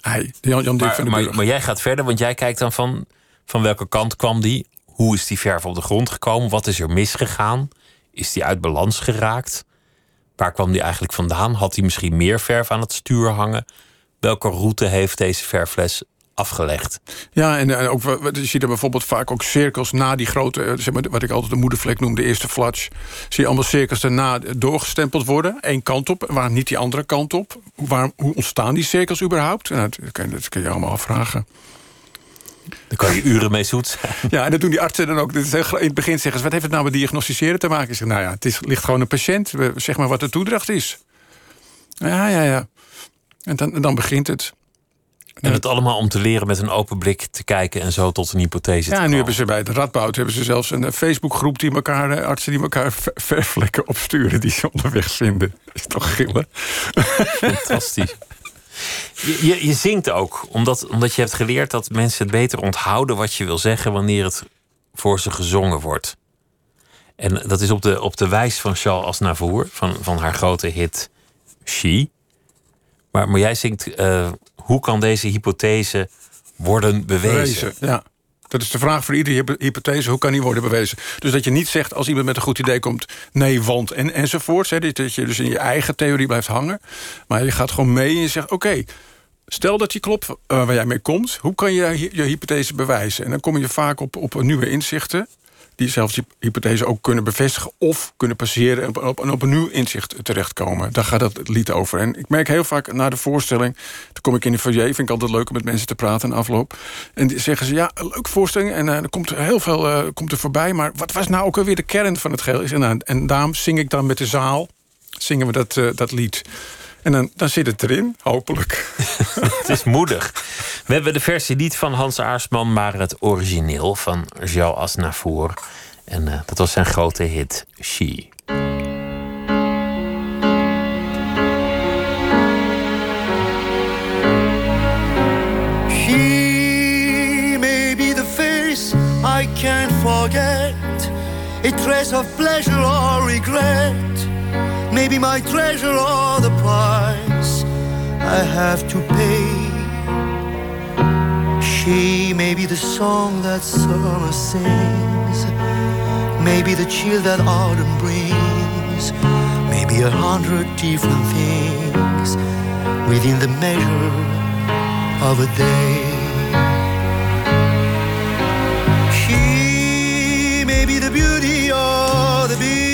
Hij, Jan, Jan Dirk maar, van den maar, Burg. Maar jij gaat verder, want jij kijkt dan van, van welke kant kwam die? hoe is die verf op de grond gekomen? Wat is er misgegaan? Is die uit balans geraakt? Waar kwam die eigenlijk vandaan? Had hij misschien meer verf aan het stuur hangen? Welke route heeft deze verfles afgelegd? Ja, en, en ook, je ziet er bijvoorbeeld vaak ook cirkels na die grote... eh, Zeg maar, wat ik altijd de moedervlek noem, de eerste flatch. Zie je allemaal cirkels daarna doorgestempeld worden. Eén kant op, waar niet die andere kant op. Waar, hoe ontstaan die cirkels überhaupt? Nou, dat, kun je allemaal afvragen. Daar kan je uren mee zoet. (laughs) Ja, en dat doen die artsen dan ook. In het begin zeggen ze, wat heeft het nou met diagnosticeren te maken? Ik zeg, nou ja, het is, ligt gewoon een patiënt. Zeg maar wat de toedracht is. Ja, ja, ja. En dan, en dan begint het. En het allemaal om te leren met een open blik te kijken en zo tot een hypothese te Ja, nu hebben ze bij de Radboud hebben ze zelfs een eh, Facebookgroep die elkaar, eh, artsen die elkaar (laughs) ver- verfvlekken opsturen die ze onderweg vinden. Dat is toch gillen? Fantastisch. Je, je, je zingt ook, omdat, omdat je hebt geleerd dat mensen het beter onthouden wat je wil zeggen wanneer het voor ze gezongen wordt. En dat is op de, op de wijs van Charles Aznavour, van, van haar grote hit She. Maar, maar jij zingt, eh, hoe kan deze hypothese worden bewezen? Ja. Dat is de vraag voor iedere hypo- hypothese. Hoe kan die worden bewezen? Dus dat je niet zegt als iemand met een goed idee komt... nee, want en, enzovoorts. Hè, dat je dus in je eigen theorie blijft hangen. Maar je gaat gewoon mee en je zegt... oké, stel dat die klopt eh, waar jij mee komt... hoe kan je je hypothese bewijzen? En dan kom je vaak op, op nieuwe inzichten... die zelfs die hypothese ook kunnen bevestigen... of kunnen passeren en op, op, en op een nieuw inzicht terechtkomen. Daar gaat het lied over. En ik merk heel vaak na de voorstelling... dan kom ik in de foyer, vind ik altijd leuk om met mensen te praten... in afloop. En die zeggen ze, ja, een leuke voorstelling... en eh, er komt heel veel eh, komt er voorbij... maar wat was nou ook alweer de kern van het geheel? En, nou, en daarom zing ik dan met de zaal... zingen we dat, eh, dat lied. En dan, dan zit het erin, hopelijk. (laughs) Het is moedig. We hebben de versie niet van Hans Aarsman, maar het origineel van Joe Asnavour. En eh, dat was zijn grote hit, She. She may be the face I can't forget, a trace of pleasure or regret. Maybe my treasure or the price I have to pay. She may be the song that summer sings, maybe the chill that autumn brings, maybe a hundred different things within the measure of a day. She may be the beauty or the beast,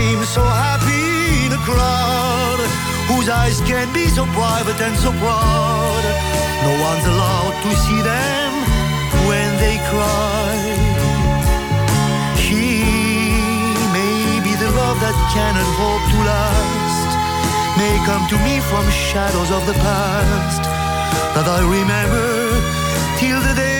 seems so happy in a crowd whose eyes can be so private and so proud. No one's allowed to see them when they cry. She may be the love that cannot hope to last, may come to me from shadows of the past that I remember till the day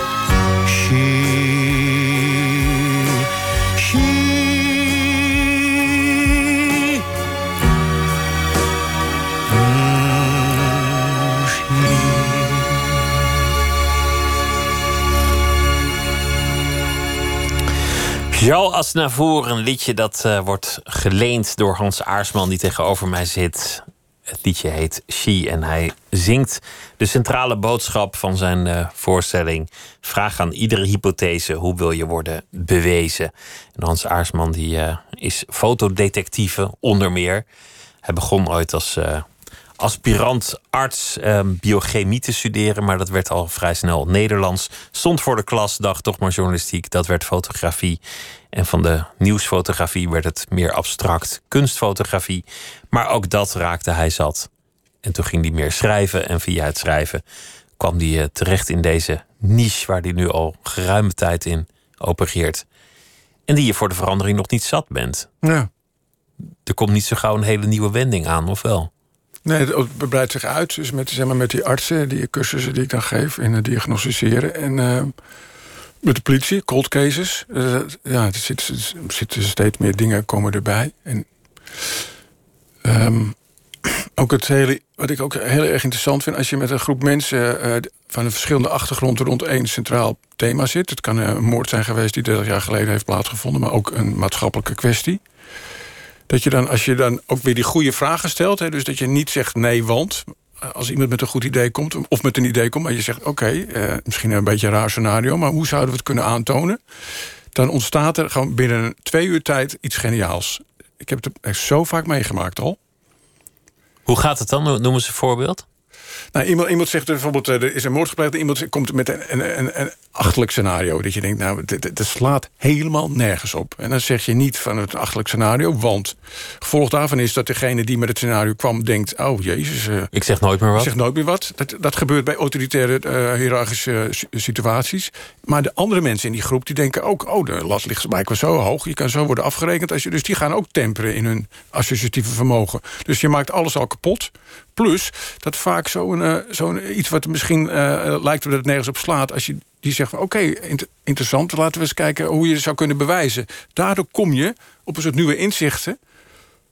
Joe Asnavour, een liedje dat eh, wordt geleend door Hans Aarsman, die tegenover mij zit. Het liedje heet She en hij zingt de centrale boodschap van zijn eh, voorstelling. Vraag aan iedere hypothese, hoe wil je worden bewezen? En Hans Aarsman die, eh, is fotodetectieve onder meer. Hij begon ooit als, aspirant arts ehm, biochemie te studeren, maar dat werd al vrij snel Nederlands. Stond voor de klas, dacht toch maar journalistiek, dat werd fotografie. En van de nieuwsfotografie werd het meer abstract kunstfotografie. Maar ook dat raakte hij zat. En toen ging hij meer schrijven en via het schrijven kwam hij eh, terecht in deze niche waar hij nu al geruime tijd in opereert. En die je voor de verandering nog niet zat bent. Ja. Er komt niet zo gauw een hele nieuwe wending aan, of wel? Nee, het breidt zich uit. Dus met, zeg maar, met die artsen, die cursussen die ik dan geef in het diagnosticeren. En uh, met de politie, cold cases. Uh, ja, er zitten zit steeds meer dingen komen erbij. En um, ook het hele, wat ik ook heel erg interessant vind, als je met een groep mensen uh, van een verschillende achtergronden rond één centraal thema zit. Het kan een moord zijn geweest die 30 jaar geleden heeft plaatsgevonden, maar ook een maatschappelijke kwestie. Dat je dan, als je dan ook weer die goede vragen stelt, hè, dus dat je niet zegt nee, want. Als iemand met een goed idee komt, of met een idee komt, maar je zegt: Oké, uh, misschien een beetje een raar scenario, maar hoe zouden we het kunnen aantonen? Dan ontstaat er gewoon binnen twee uur tijd iets geniaals. Ik heb het zo vaak meegemaakt al. Hoe gaat het dan? Noem eens een voorbeeld. Nou, iemand, iemand zegt bijvoorbeeld, eh, er is een moord gepleegd... iemand komt met een, een, een, achterlijk scenario. Dat je denkt, nou, dit, slaat helemaal nergens op. En dan zeg je niet van het achterlijk scenario... want gevolg daarvan is dat degene die met het scenario kwam... denkt, oh jezus... Uh, ik zeg nooit meer wat. Ik zeg nooit meer wat. Dat, dat gebeurt bij autoritaire uh, hiërarchische situaties. Maar de andere mensen in die groep die denken ook... oh, de last ligt blijkbaar zo hoog. Je kan zo worden afgerekend. Als je, dus die gaan ook temperen in hun associatieve vermogen. Dus je maakt alles al kapot. Plus dat vaak zo'n uh, zo iets wat misschien uh, lijkt dat het nergens op slaat... als je die zegt van oké, interessant, laten we eens kijken hoe je het zou kunnen bewijzen. Daardoor kom je op een soort nieuwe inzichten...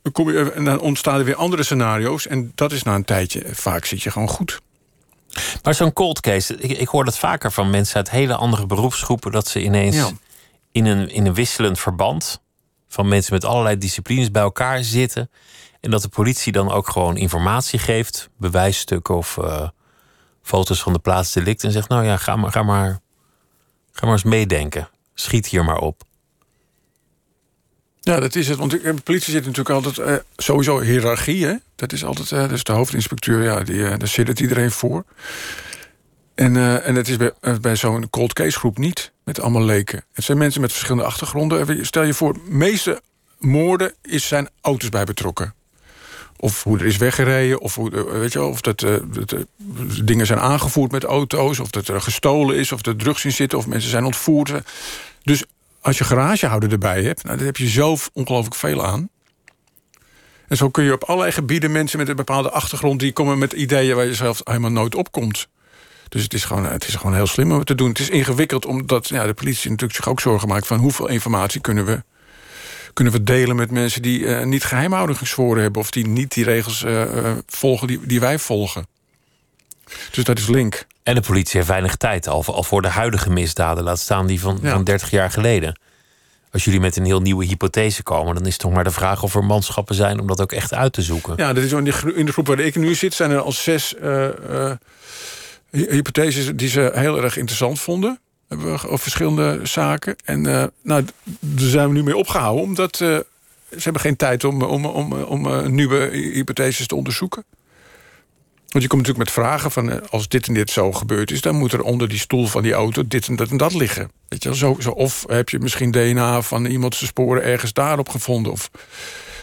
Dan kom je, en dan ontstaan er weer andere scenario's... en dat is na een tijdje, vaak zit je gewoon goed. Maar zo'n cold case, ik, ik, hoor dat vaker van mensen... uit hele andere beroepsgroepen... dat ze ineens in, een, in een wisselend verband... van mensen met allerlei disciplines bij elkaar zitten... En dat de politie dan ook gewoon informatie geeft, bewijsstukken of uh, foto's van de plaats delict. En zegt: Nou ja, ga maar, ga, maar, ga maar eens meedenken. Schiet hier maar op. Ja, dat is het. Want de politie zit natuurlijk altijd uh, sowieso hiërarchie. Dat is altijd, uh, dus de hoofdinspecteur, ja, die, daar zit het iedereen voor. En, en het is bij, bij zo'n cold case groep niet, met allemaal leken. Het zijn mensen met verschillende achtergronden. Stel je voor, meeste moorden is, zijn auto's bij betrokken. Of hoe er is weggereden, of, eh, weet je, of dat, dat uh, dingen zijn aangevoerd met auto's... of dat er gestolen is, of er drugs in zitten... of mensen zijn ontvoerd. Dus als je garagehouder erbij hebt... Nou, dan heb je zelf ongelooflijk veel aan. En zo kun je op allerlei gebieden mensen met een bepaalde achtergrond... die komen met ideeën waar je zelf helemaal nooit opkomt. Dus het is, gewoon, het is gewoon heel slim om te doen. Het is ingewikkeld omdat ja, de politie natuurlijk zich ook zorgen maakt... van hoeveel informatie kunnen we kunnen we delen met mensen die uh, niet geheimhouding gezworen hebben... of die niet die regels uh, volgen die, die wij volgen. Dus dat is link. En de politie heeft weinig tijd, al, al voor de huidige misdaden... laat staan die van, van 30 jaar geleden. Als jullie met een heel nieuwe hypothese komen... dan is het toch maar de vraag of er manschappen zijn... om dat ook echt uit te zoeken. Ja, dat is in, de, in de groep waar ik nu zit... zijn er al zes hypotheses die ze heel erg interessant vonden hebben we verschillende zaken. En uh, nou, daar zijn we nu mee opgehouden, omdat uh, ze hebben geen tijd om, om, om, om uh, nieuwe hypotheses te onderzoeken. Want je komt natuurlijk met vragen van als dit en dit zo gebeurd is, dan moet er onder die stoel van die auto dit en dat en dat liggen. Weet je, zo, zo, of heb je misschien DNA van iemand zijn sporen ergens daarop gevonden. Of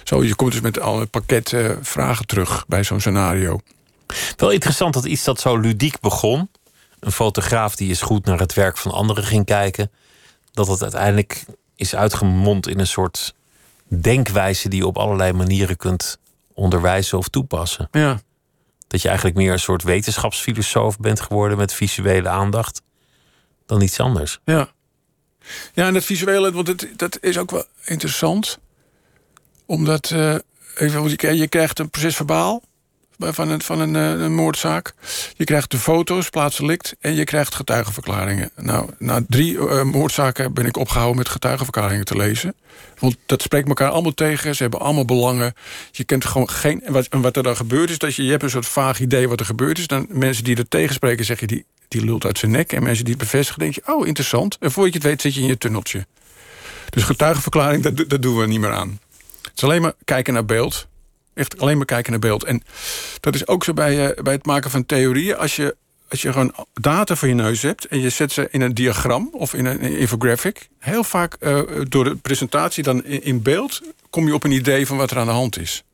zo, je komt dus met al een pakket vragen terug bij zo'n scenario. Wel interessant dat iets dat zo ludiek begon, een fotograaf die eens goed naar het werk van anderen ging kijken, dat het uiteindelijk is uitgemond in een soort denkwijze die je op allerlei manieren kunt onderwijzen of toepassen. Ja. Dat je eigenlijk meer een soort wetenschapsfilosoof bent geworden met visuele aandacht dan iets anders. Ja, ja en dat visuele, want het, dat is ook wel interessant. Omdat, uh, even, je krijgt een proces verbaal van een, van een, eh, een, moordzaak. Je krijgt de foto's, plaatselijk en je krijgt getuigenverklaringen. Nou, na drie uh, moordzaken ben ik opgehouden met getuigenverklaringen te lezen. Want dat spreekt elkaar allemaal tegen. Ze hebben allemaal belangen. Je kent gewoon geen. En wat, en wat er dan gebeurt is dat je, je hebt een soort vaag idee wat er gebeurd is. Dan mensen die er tegenspreken, zeg je die, die lult uit zijn nek. En mensen die het bevestigen, denk je, oh interessant. En voordat je het weet, zit je in je tunneltje. Dus getuigenverklaring, dat, dat doen we niet meer aan. Het is alleen maar kijken naar beeld Echt alleen maar kijken naar beeld. En dat is ook zo bij, eh, bij het maken van theorieën. Als je, als je gewoon data voor je neus hebt... en je zet ze in een diagram of in een infographic... heel vaak eh, door de presentatie dan in, in beeld... kom je op een idee van wat er aan de hand is.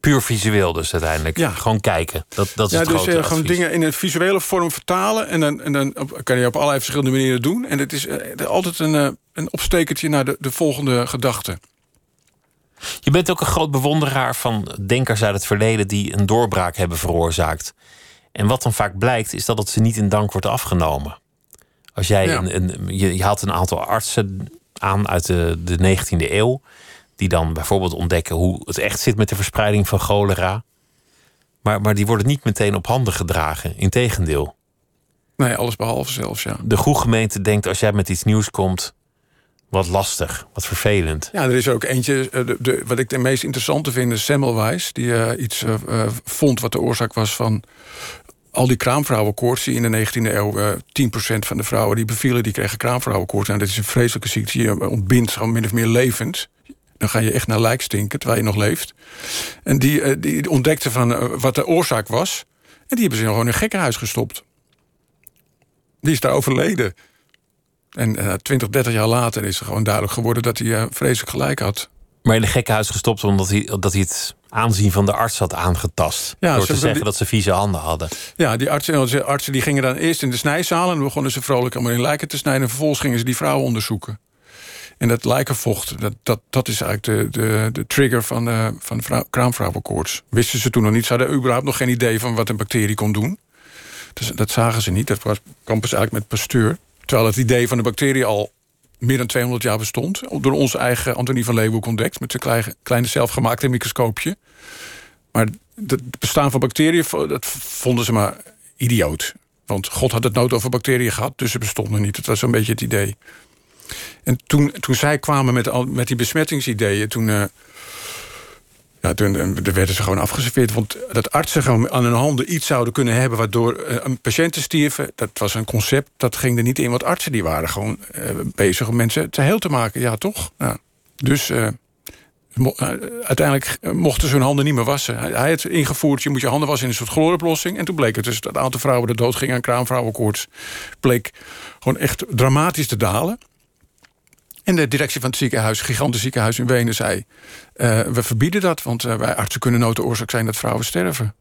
Puur visueel dus uiteindelijk. Ja. Gewoon kijken. Dat, dat is Ja, het dus grote eh, gewoon dingen in een visuele vorm vertalen. En dan, en dan kan je op allerlei verschillende manieren doen. En het is altijd een, een opstekertje naar de, de volgende gedachte. Je bent ook een groot bewonderaar van denkers uit het verleden die een doorbraak hebben veroorzaakt. En wat dan vaak blijkt, is dat het ze niet in dank wordt afgenomen. Als jij Ja. een, een, je, je haalt een aantal artsen aan uit de, de 19e eeuw, die dan bijvoorbeeld ontdekken hoe het echt zit met de verspreiding van cholera. Maar, maar die worden niet meteen op handen gedragen. Integendeel. Nee, alles behalve zelfs, ja. De goede gemeente denkt als jij met iets nieuws komt, wat lastig, wat vervelend. Ja, er is ook eentje, eh, de, wat ik de meest interessante vind, is Semmelweis. Die eh, iets eh, vond wat de oorzaak was van al die kraamvrouwenkoorts... die in de 19e eeuw eh 10% van de vrouwen die bevielen... die kregen kraamvrouwenkoorts. En dat is een vreselijke ziekte. Je ontbindt gewoon min of meer levend. Dan ga je echt naar lijk stinken, terwijl je nog leeft. En die, die ontdekte van wat de oorzaak was. En die hebben ze gewoon in een gekkenhuis gestopt. Die is daar overleden. En eh 20, 30 jaar later is er gewoon duidelijk geworden... dat hij eh, vreselijk gelijk had. Maar in een gekkenhuis gestopt omdat hij, dat hij het aanzien van de arts had aangetast. Ja, door ze te zeggen die- dat ze vieze handen hadden. Ja, die artsen, die artsen die gingen dan eerst in de snijzaal... en begonnen ze vrolijk allemaal in lijken te snijden... en vervolgens gingen ze die vrouwen onderzoeken. En dat lijkenvocht, dat, dat, dat is eigenlijk de, de, de trigger van, eh van vrou- kraamvrouwenkoorts. Wisten ze toen nog niet. Ze hadden überhaupt nog geen idee van wat een bacterie kon doen. Dus dat zagen ze niet. Dat was, kwam pas eigenlijk met Pasteur. Terwijl het idee van de bacterie al meer dan 200 jaar bestond. Door onze eigen Antonie van Leeuwenhoek ontdekt... met zijn kleine, zelfgemaakte microscoopje. Maar het bestaan van bacteriën, dat vonden ze maar idioot. Want God had het nooit over bacteriën gehad, dus ze bestonden niet. Dat was een beetje het idee. En toen, toen zij kwamen met, met die besmettingsideeën, toen, eh, ja, toen eh, werden ze gewoon afgeserveerd. Want dat artsen gewoon aan hun handen iets zouden kunnen hebben... waardoor eh, een patiënten stierven, dat was een concept... dat ging er niet in, want artsen die waren gewoon eh, bezig... om mensen te heel te maken, ja toch? Ja. Dus... uiteindelijk mochten ze hun handen niet meer wassen. Hij, hij had ingevoerd, je moet je handen wassen in een soort chloroplossing. En toen bleek het dus dat het aantal vrouwen dat dood gingen aan kraamvrouwenkoorts... bleek gewoon echt dramatisch te dalen. En de directie van het ziekenhuis, gigantisch ziekenhuis in Wenen, zei... eh, we verbieden dat, want eh, wij artsen kunnen nooit de oorzaak zijn dat vrouwen sterven.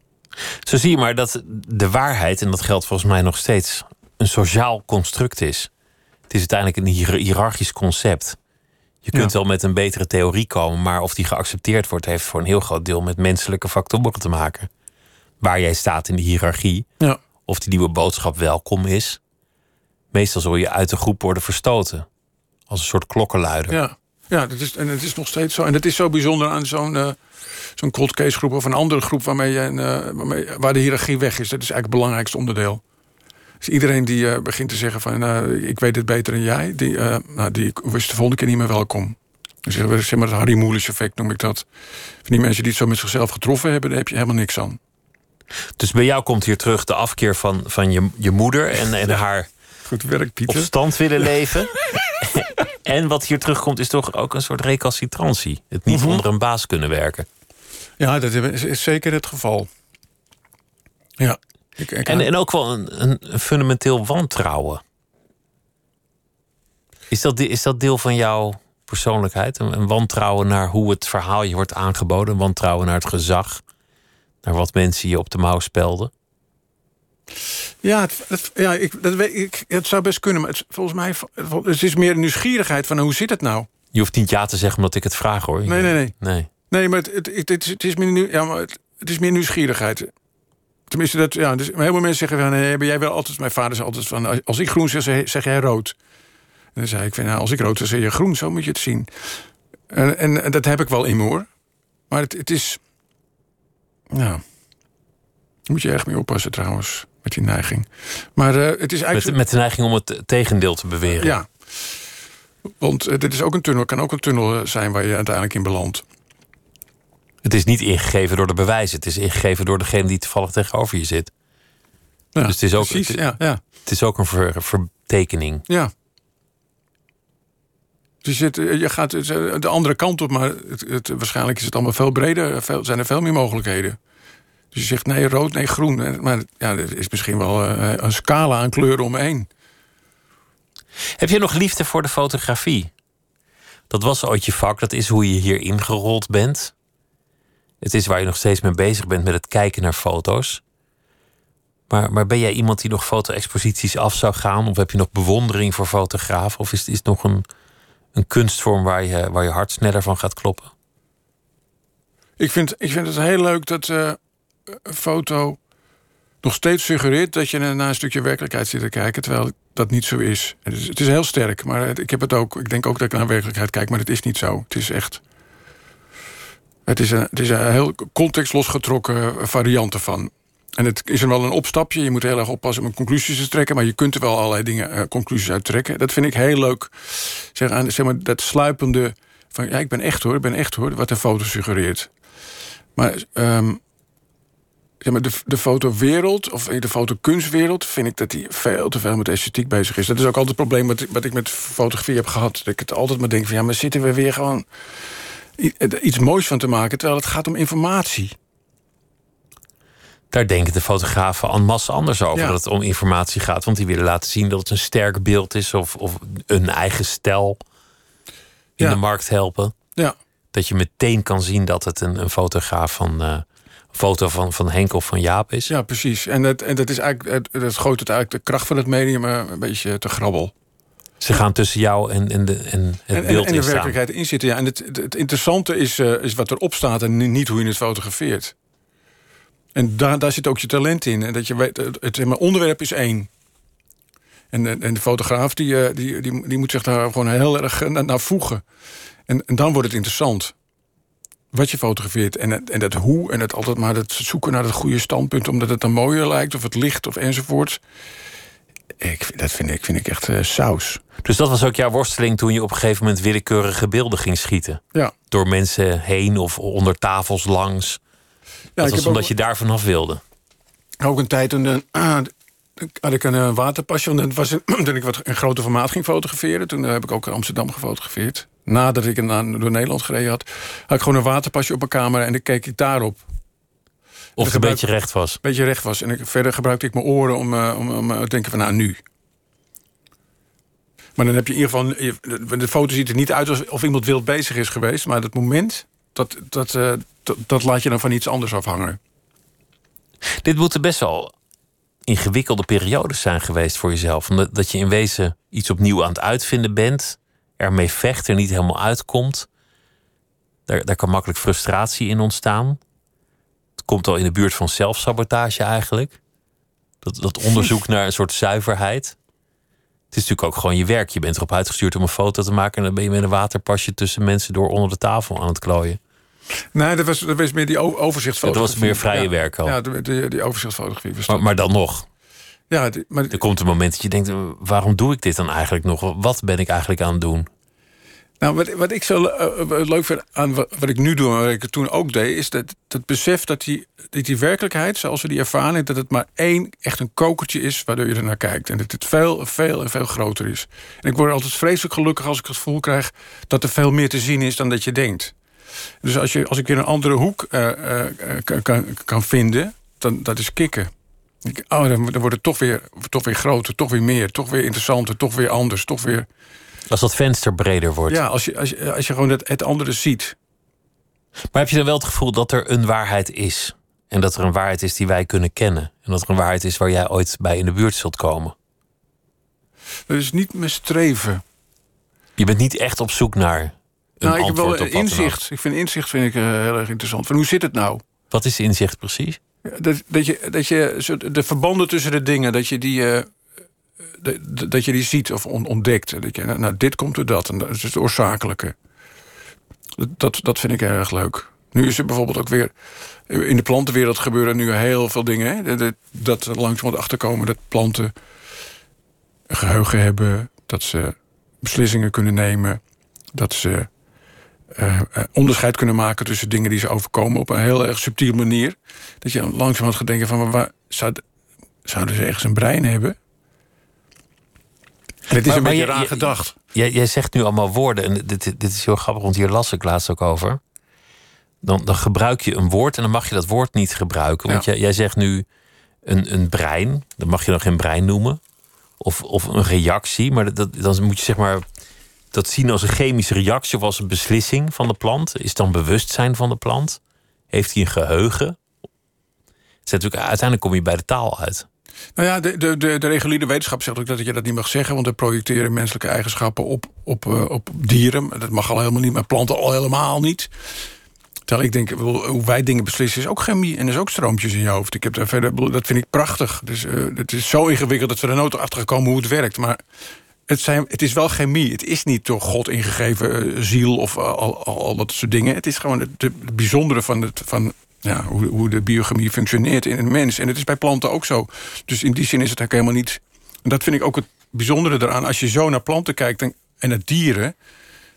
Zo zie je maar dat de waarheid, en dat geldt volgens mij nog steeds, een sociaal construct is. Het is uiteindelijk een hiërarchisch concept. Je kunt Ja. wel met een betere theorie komen, maar of die geaccepteerd wordt, heeft voor een heel groot deel met menselijke factoren te maken. Waar jij staat in de hiërarchie, Ja. of die nieuwe boodschap welkom is. Meestal zul je uit de groep worden verstoten. Als een soort klokkenluider. Ja, ja dat is, en het is nog steeds zo. En het is zo bijzonder aan zo'n eh, zo'n cold case groep... of een andere groep waarmee je, een, eh, waarmee, waar de hiërarchie weg is. Dat is eigenlijk het belangrijkste onderdeel. Dus iedereen die eh, begint te zeggen van... ik weet het beter dan jij... die, nou, die is de volgende keer niet meer welkom. Dus zeg maar het Harry Moelis effect noem ik dat. Van die mensen die het zo met zichzelf getroffen hebben... daar heb je helemaal niks aan. Dus bij jou komt hier terug de afkeer van, van je, je moeder en, en haar Goed werk, op Pieter. stand willen leven. (laughs) en wat hier terugkomt is toch ook een soort recalcitrantie. Het niet Mhm. onder een baas kunnen werken. Ja, dat is, zeker het geval. Ja. Ik, ik, En, en ook wel een, een, fundamenteel wantrouwen. Is dat, is dat deel van jouw persoonlijkheid? Een, een wantrouwen naar hoe het verhaal je wordt aangeboden? Een wantrouwen naar het gezag? Naar wat mensen je op de mouw spelden? Ja, het, het- ja ik, dat weet, ik, het zou best kunnen. Maar het, volgens mij het is meer een nieuwsgierigheid van hoe zit het nou? Je hoeft niet ja te zeggen omdat ik het vraag hoor. Nee, nee, nee. nee. Nee, maar het, het, het, het is, het is meer, nieuw- ja, maar het, het is meer nieuwsgierigheid. Tenminste, dat, ja, dus heel veel mensen zeggen van... nee, ben jij wel altijd... Mijn vader zei altijd van... als ik groen zeg, zeg- zeg jij rood. En dan zei ik van... Nou, als ik rood zeg, zeg je groen. Zo moet je het zien. En, en, en dat heb ik wel in me, hoor. Maar het, het is... Nou... Daar moet je echt mee oppassen trouwens. Met die neiging. Maar eh, het is eigenlijk... Met, met de neiging om het tegendeel te beweren. Ja. Want eh, dit is ook een tunnel, kan ook een tunnel eh, zijn waar je uiteindelijk in belandt. Het is niet ingegeven door de bewijzen. Het is ingegeven door degene die toevallig tegenover je zit. Ja, dus het is ook, precies, het, ja, ja, het is ook een ver- vertekening. ja. Je, zit, je gaat de andere kant op, maar het, het, waarschijnlijk is het allemaal veel breder. Veel, zijn er veel meer mogelijkheden. Dus je zegt nee, rood, nee, groen. Maar ja, er is misschien wel een scala aan kleuren omheen. Heb je nog liefde voor de fotografie? Dat was ooit je vak, dat is hoe je hier ingerold bent. Het is waar je nog steeds mee bezig bent met het kijken naar foto's. Maar, maar ben jij iemand die nog foto-exposities af zou gaan? Of heb je nog bewondering voor fotografen? Of is, is het nog een, een kunstvorm waar je, waar je hart sneller van gaat kloppen? Ik vind, ik vind het heel leuk dat uh, een foto nog steeds suggereert dat je naar een stukje werkelijkheid zit te kijken, terwijl dat niet zo is. Het is, het is heel sterk, maar ik heb het ook. Ik denk ook dat ik naar werkelijkheid kijk, maar het is niet zo. Het is echt. Het is een, het is een heel contextlosgetrokken variant ervan. En het is er wel een opstapje. Je moet heel erg oppassen om conclusies te trekken. Maar je kunt er wel allerlei dingen, uh, conclusies uit trekken. Dat vind ik heel leuk. Zeg, aan, zeg maar, dat sluipende van ja, ik ben echt hoor, ik ben echt hoor, wat een foto suggereert. Maar um, zeg maar, de, de fotowereld, of de fotokunstwereld, vind ik dat die veel te veel met esthetiek bezig is. Dat is ook altijd het probleem wat, wat ik met fotografie heb gehad. Dat ik het altijd maar denk van ja, maar zitten we weer gewoon iets moois van te maken, terwijl het gaat om informatie. Daar denken de fotografen en masse anders over. Dat het om informatie gaat. Want die willen laten zien dat het een sterk beeld is. Of, of een eigen stijl in de markt helpen. Ja. Dat je meteen kan zien dat het een, een fotograaf van, uh, foto van, van Henk of van Jaap is. Ja, precies. En dat, en dat is eigenlijk, het, gooit het eigenlijk de kracht van het medium een beetje te grabbel. Ze gaan tussen jou en, en, de, en het en, beeld en, en de werkelijkheid in zitten. Ja. En het, het interessante is, uh, is wat erop staat en niet hoe je het fotografeert. En daar, daar zit ook je talent in. En dat je weet, het, het onderwerp is één. En, en de fotograaf die, eh, die, die, die moet zich daar gewoon heel erg naar, voegen. En, en dan wordt het interessant. Wat je fotografeert. En, het, en dat hoe. En het altijd maar het zoeken naar het goede standpunt. Omdat het dan mooier lijkt. Of het licht of enzovoort. Ik, dat vind ik, vind ik echt uh, saus. Dus dat was ook jouw worsteling toen je op een gegeven moment willekeurige beelden ging schieten? Ja. Door mensen heen of onder tafels langs? Ja, dat was omdat je daar vanaf wilde. Ook een tijd toen uh, (clears throat) had ik een uh, waterpasje. Want was (clears throat) toen ik wat een grote formaat ging fotograferen. Toen heb ik ook in Amsterdam gefotografeerd. Nadat ik door Nederland gereden had, had ik gewoon een waterpasje op mijn camera en dan keek ik daarop. Of het een beetje recht was. Een beetje recht was. En ik, verder gebruikte ik mijn oren om, uh, om, om te denken van nou nu. Maar dan heb je in ieder geval... De foto ziet er niet uit alsof iemand wild bezig is geweest. Maar dat moment, dat, dat, uh, dat, dat laat je dan van iets anders afhangen. Dit moeten best wel ingewikkelde periodes zijn geweest voor jezelf. Omdat dat je in wezen iets opnieuw aan het uitvinden bent. Ermee vecht, er niet helemaal uitkomt. Daar, daar kan makkelijk frustratie in ontstaan. Het komt al in de buurt van zelfsabotage eigenlijk. Dat, dat onderzoek (laughs) naar een soort zuiverheid. Het is natuurlijk ook gewoon je werk. Je bent erop uitgestuurd om een foto te maken... en dan ben je met een waterpasje tussen mensen door onder de tafel aan het klooien. Nee, dat was, dat was meer die overzichtsfotografie. dat was meer vrije werk al. Ja, die, die, die overzichtsfotografie. Maar, maar, dan nog. Ja, maar... Er komt een moment dat je denkt, waarom doe ik dit dan eigenlijk nog? Wat ben ik eigenlijk aan het doen? Nou, wat, wat ik zo uh, leuk vind aan wat, wat, ik nu doe... en wat ik toen ook deed... is dat, dat besef dat die, dat die werkelijkheid, zoals we die ervaren... dat het maar één echt een kokertje is waardoor je er naar kijkt. En dat het veel, veel en veel groter is. En ik word altijd vreselijk gelukkig als ik het gevoel krijg... dat er veel meer te zien is dan dat je denkt. Dus als, je, als ik weer een andere hoek uh, uh, kan, kan vinden, dan dat is kicken. Ik, oh, dan, dan wordt het toch weer, toch weer groter, toch weer meer, toch weer interessanter, toch weer anders, toch weer. Als dat venster breder wordt. Ja, als je, als je, als je gewoon het, het andere ziet. Maar heb je dan wel het gevoel dat er een waarheid is? En dat er een waarheid is die wij kunnen kennen? En dat er een waarheid is waar jij ooit bij in de buurt zult komen? Dat is niet mijn streven. Je bent niet echt op zoek naar nou, ik heb wel inzicht. Ik vind inzicht vind ik, uh, heel erg interessant. Van hoe zit het nou? Wat is inzicht precies? Dat, dat, je, dat je de verbanden tussen de dingen, dat je die, de, dat je die ziet of ontdekt. Dat je, nou, dit komt door dat. En dat is het oorzakelijke. Dat, dat vind ik erg leuk. Nu is er bijvoorbeeld ook weer... In de plantenwereld gebeuren nu heel veel dingen. Hè? Dat, dat langzamerhand achterkomen dat planten een geheugen hebben. Dat ze beslissingen kunnen nemen. Dat ze uh, onderscheid kunnen maken tussen dingen die ze overkomen op een heel erg subtiele manier. Dat je langzamerhand gaat denken van waar, zou, zouden ze ergens een brein hebben? Het is Maar- een maar beetje je- raar je- gedacht. Jij, jij zegt nu allemaal woorden en dit, dit is heel grappig, want hier las ik laatst ook over. Dan, dan gebruik je een woord en dan mag je dat woord niet gebruiken. Want Ja. jij, jij zegt nu een, een brein, dan mag je dan geen brein noemen. Of, of een reactie, maar dat, dat- dan moet je zeg maar dat zien als een chemische reactie of als een beslissing van de plant. Is dan bewustzijn van de plant? Heeft hij een geheugen? Natuurlijk, uiteindelijk kom je bij de taal uit. Nou ja, de, de, de, reguliere wetenschap zegt ook dat je dat niet mag zeggen... want we projecteren menselijke eigenschappen op, op, eh, op dieren. Dat mag al helemaal niet, maar planten al helemaal niet. Terwijl ik denk, hoe wij dingen beslissen is ook chemie... en is ook stroompjes in je hoofd. Ik heb daar verder, dat vind ik prachtig. Dus, eh, het is zo ingewikkeld dat we er nooit achter komen hoe het werkt. Maar het, het is wel chemie. Het is niet door God ingegeven eh, ziel of al, al, al dat soort dingen. Het is gewoon het, bijzondere van, het, van ja, hoe, hoe de biochemie functioneert in een mens. En het is bij planten ook zo. Dus in die zin is het ook helemaal niet... En dat vind ik ook het bijzondere eraan. Als je zo naar planten kijkt en, en naar dieren...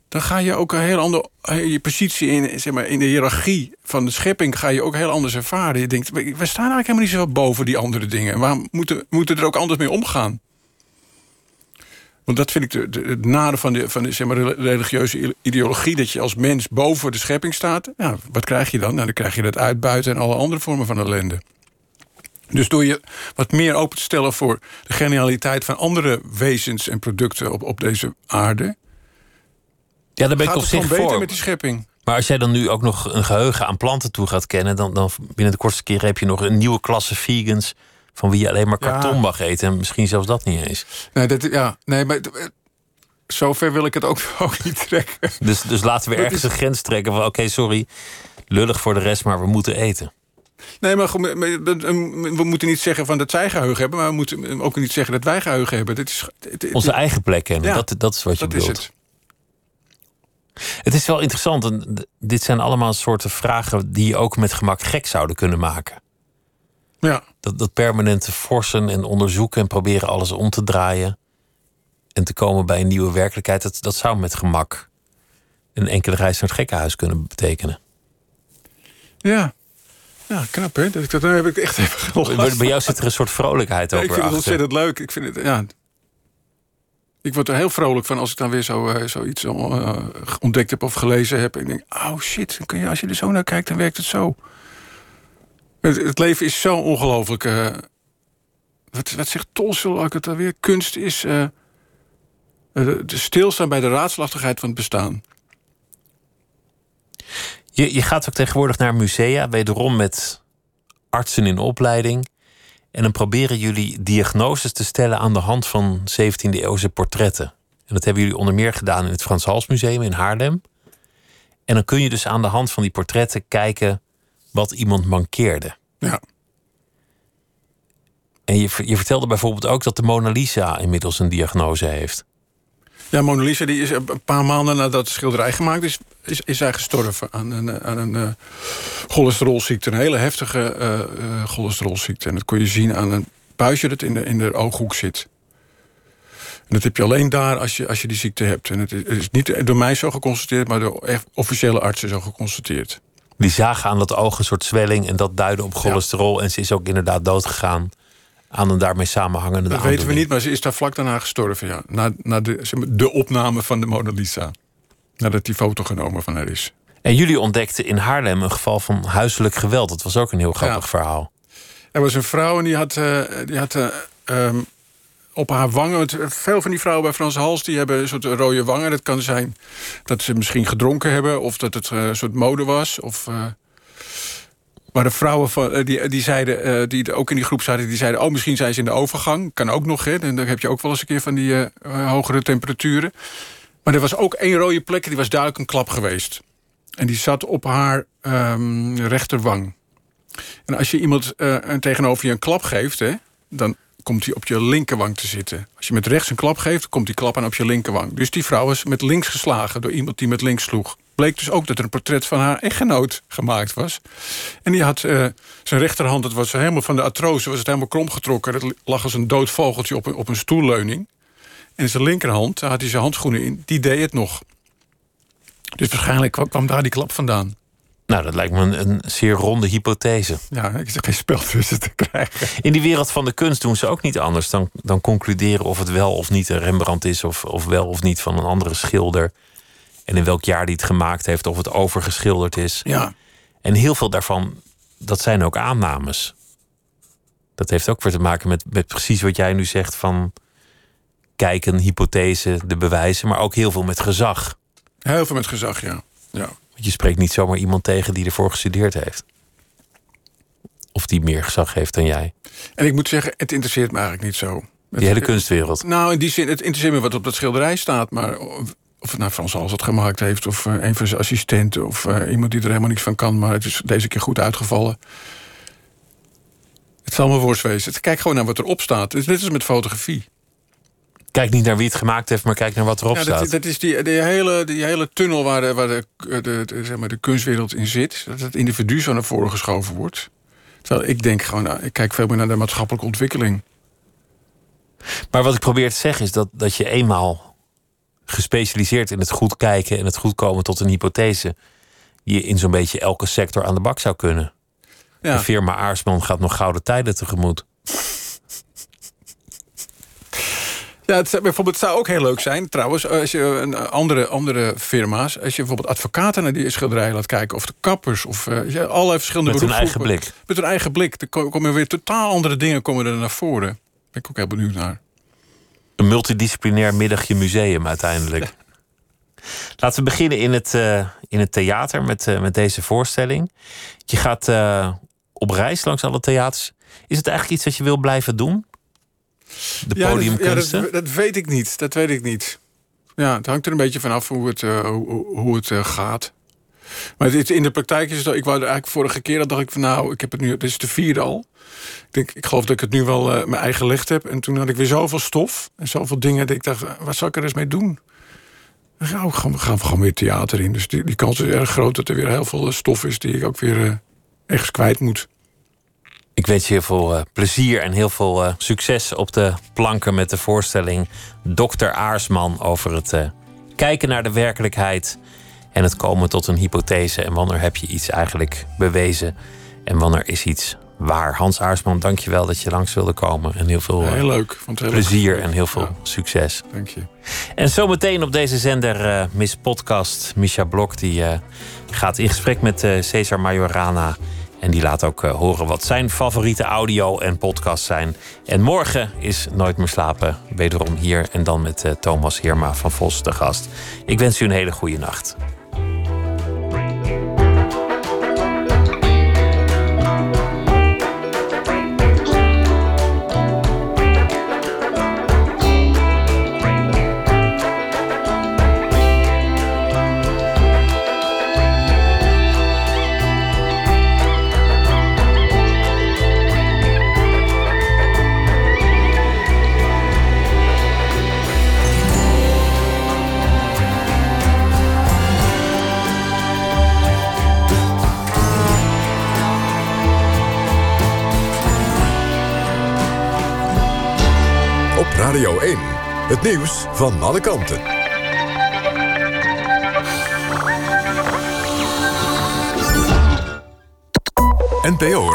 dan ga je ook een heel ander... je positie in, zeg maar, in de hiërarchie van de schepping... ga je ook heel anders ervaren. Je denkt, we staan eigenlijk helemaal niet zo boven die andere dingen. Waarom moeten, moeten er ook anders mee omgaan? Want dat vind ik de, de, het nadeel van de, van de zeg maar, de religieuze ideologie... dat je als mens boven de schepping staat. Ja, wat krijg je dan? Nou, dan krijg je dat uitbuiten en alle andere vormen van ellende. Dus door je wat meer open te stellen voor de genialiteit... van andere wezens en producten op, op deze aarde... Ja, daar ben ik op zich beter voor. met die schepping. Maar als jij dan nu ook nog een geheugen aan planten toe gaat kennen, dan, dan binnen de kortste keer heb je nog een nieuwe klasse vegans van wie je alleen maar Ja. karton mag eten. En misschien zelfs dat niet eens. Nee, dat, ja, nee maar zover wil ik het ook, (laughs) ook niet trekken. Dus, dus laten we ergens is- een grens trekken van oké, sorry, lullig voor de rest, maar we moeten eten. Nee, maar, goed, maar- maar dat- eh, we moeten niet zeggen van dat zij geheugen hebben... maar we moeten ook niet zeggen dat wij geheugen hebben. Dit is, Onze eigen plek kennen, Ja, dat, dat is wat je dat is bedoelt. het. Het is wel interessant. En dit zijn allemaal soorten vragen die je ook met gemak gek zouden kunnen maken. Ja. Dat, dat permanente forsen en onderzoeken en proberen alles om te draaien. En te komen bij een nieuwe werkelijkheid. Dat, dat zou met gemak een enkele reis naar het gekkenhuis kunnen betekenen. Ja. Ja, knap hè. Dat heb ik echt even gelast Bij, jou zit er een soort vrolijkheid Ja, ook ik vind het ontzettend leuk. Ik vind het, ja. Ik word er heel vrolijk van als ik dan weer zo, eh, zoiets eh, ontdekt heb of gelezen heb. Ik denk, oh shit, kun je, als je er zo naar kijkt, dan werkt het zo. Het, het leven is zo ongelooflijk. eh, wat, wat zegt Tolstoy ook het alweer? Kunst is eh, de stilstaan bij de raadselachtigheid van het bestaan. Je, je gaat ook tegenwoordig naar musea, wederom met artsen in opleiding. En dan proberen jullie diagnoses te stellen aan de hand van 17e-eeuwse portretten. En dat hebben jullie onder meer gedaan in het Frans Hals Museum in Haarlem. En dan kun je dus aan de hand van die portretten kijken wat iemand mankeerde. Ja. En je, je vertelde bijvoorbeeld ook dat de Mona Lisa inmiddels een diagnose heeft. Ja, Mona Lisa die is een paar maanden nadat de schilderij gemaakt is, is, is zij gestorven aan een, aan een eh, cholesterolziekte. Een hele heftige eh, eh, cholesterolziekte. En dat kon je zien aan een buisje dat in de, in de ooghoek zit. En dat heb je alleen daar als je, als je die ziekte hebt. En het is, het is niet door mij zo geconstateerd, maar door echt officiële artsen zo geconstateerd. Die zagen aan dat oog een soort zwelling en dat duidde op cholesterol. En ze is ook inderdaad doodgegaan aan een daarmee samenhangende Dat weten we niet, maar ze is daar vlak daarna gestorven. Ja. Na, na de, de opname van de Mona Lisa. Nadat die foto genomen van haar is. En jullie ontdekten in Haarlem een geval van huiselijk geweld. Dat was ook een heel grappig Ja. verhaal. Er was een vrouw en die had, eh, die had eh, ehm, op haar wangen... veel van die vrouwen bij Frans Hals die hebben een soort rode wangen. Dat kan zijn dat ze misschien gedronken hebben... of dat het eh, een soort mode was. Of, eh, maar de vrouwen van, eh, die, die, zeiden, die ook in die groep zaten... die zeiden, oh, misschien zijn ze in de overgang. Kan ook nog, hè. En dan heb je ook wel eens een keer van die hogere temperaturen. Maar er was ook één rode plek, die was duidelijk een klap geweest. En die zat op haar ehm, rechterwang. En als je iemand tegenover je een klap geeft, hè, dan komt hij op je linkerwang te zitten. Als je met rechts een klap geeft, komt die klap aan op je linkerwang. Dus die vrouw is met links geslagen door iemand die met links sloeg. Bleek dus ook dat er een portret van haar echtgenoot gemaakt was. En die had eh, zijn rechterhand, dat was helemaal van de atrose, was het helemaal kromgetrokken. Dat lag als een dood vogeltje op een, op een stoelleuning. En zijn linkerhand, daar had hij zijn handschoenen in, die deed het nog. Dus waarschijnlijk kwam daar die klap vandaan. Nou, dat lijkt me een, een zeer ronde hypothese. Ja, ik zeg geen spel tussen te krijgen. In die wereld van de kunst doen ze ook niet anders dan, dan concluderen of het wel of niet een Rembrandt is, of, of wel of niet van een andere schilder. En in welk jaar die het gemaakt heeft, of het overgeschilderd is. Ja. En heel veel daarvan, dat zijn ook aannames. Dat heeft ook weer te maken met, met precies wat jij nu zegt van kijken, hypothese, de bewijzen, maar ook heel veel met gezag. Heel veel met gezag, ja. ja. Want je spreekt niet zomaar iemand tegen die ervoor gestudeerd heeft. Of die meer gezag heeft dan jij. En ik moet zeggen, het interesseert me eigenlijk niet zo. Die hele kunstwereld. Nou, in die zin, het interesseert me wat op dat schilderij staat. Maar of, het nou Frans Hals het gemaakt heeft... of uh, een van zijn assistenten... of uh, iemand die er helemaal niks van kan... maar het is deze keer goed uitgevallen. Het zal me worst wezen. Kijk gewoon naar wat erop staat. Het is net als met fotografie. Kijk niet naar wie het gemaakt heeft, maar kijk naar wat erop ja, staat. Dat, dat is die, die, hele, die hele tunnel waar, de, waar de, de, de, zeg maar de kunstwereld in zit. Dat het individu zo naar voren geschoven wordt. Terwijl ik denk gewoon, nou, ik kijk veel meer naar de maatschappelijke ontwikkeling. Maar wat ik probeer te zeggen is dat, dat je eenmaal gespecialiseerd in het goed kijken en het goed komen tot een hypothese, je in zo'n beetje elke sector aan de bak zou kunnen. Ja. De firma Aarsman gaat nog gouden tijden tegemoet. Ja, het, bijvoorbeeld, zou ook heel leuk zijn, trouwens, als je een andere, andere firma's, als je bijvoorbeeld advocaten naar die schilderijen laat kijken, of de kappers, of uh, allerlei verschillende Met hun eigen blik. Met hun eigen blik. Er komen weer totaal andere dingen komen er naar voren. Daar ben ik ook heel benieuwd naar. Een multidisciplinair middagje museum uiteindelijk. Ja. Laten we beginnen in het, uh, in het theater met, uh, met deze voorstelling. Je gaat uh, op reis langs alle theaters. Is het eigenlijk iets dat je wil blijven doen? De ja? Dat, ja, dat, dat, weet ik niet. Dat weet ik niet. Ja, het hangt er een beetje vanaf hoe het, uh, hoe, hoe het uh, gaat. Maar het, in de praktijk is het. Ik wou er eigenlijk vorige keer dat dacht ik van nou, ik heb het nu. Dit is de vierde al. Ik denk, ik geloof dat ik het nu wel uh, mijn eigen licht heb. En toen had ik weer zoveel stof en zoveel dingen. Dat ik dacht, wat zal ik er eens mee doen? Dan gaan we, gaan, gaan we gewoon weer theater in. Dus die, die kans is erg groot dat er weer heel veel stof is die ik ook weer ergens kwijt moet. Ik wens je heel veel uh, plezier en heel veel uh, succes op de planken met de voorstelling Dr. Aarsman over het uh, kijken naar de werkelijkheid en het komen tot een hypothese. En wanneer heb je iets eigenlijk bewezen en wanneer is iets waar. Hans Aarsman, dank je wel dat je langs wilde komen. En heel veel heel leuk. Heel plezier leuk. en heel veel ja. succes. Dank je. En zometeen op deze zender Miss Podcast. Misha Blok die gaat in gesprek met Cesar Majorana. En die laat ook uh, horen wat zijn favoriete audio en podcast zijn. En morgen is Nooit meer slapen wederom hier. En dan met uh, Thomas Heerma van Vos de gast. Ik wens u een hele goede nacht. Radio 1. Het nieuws van alle kanten. NPO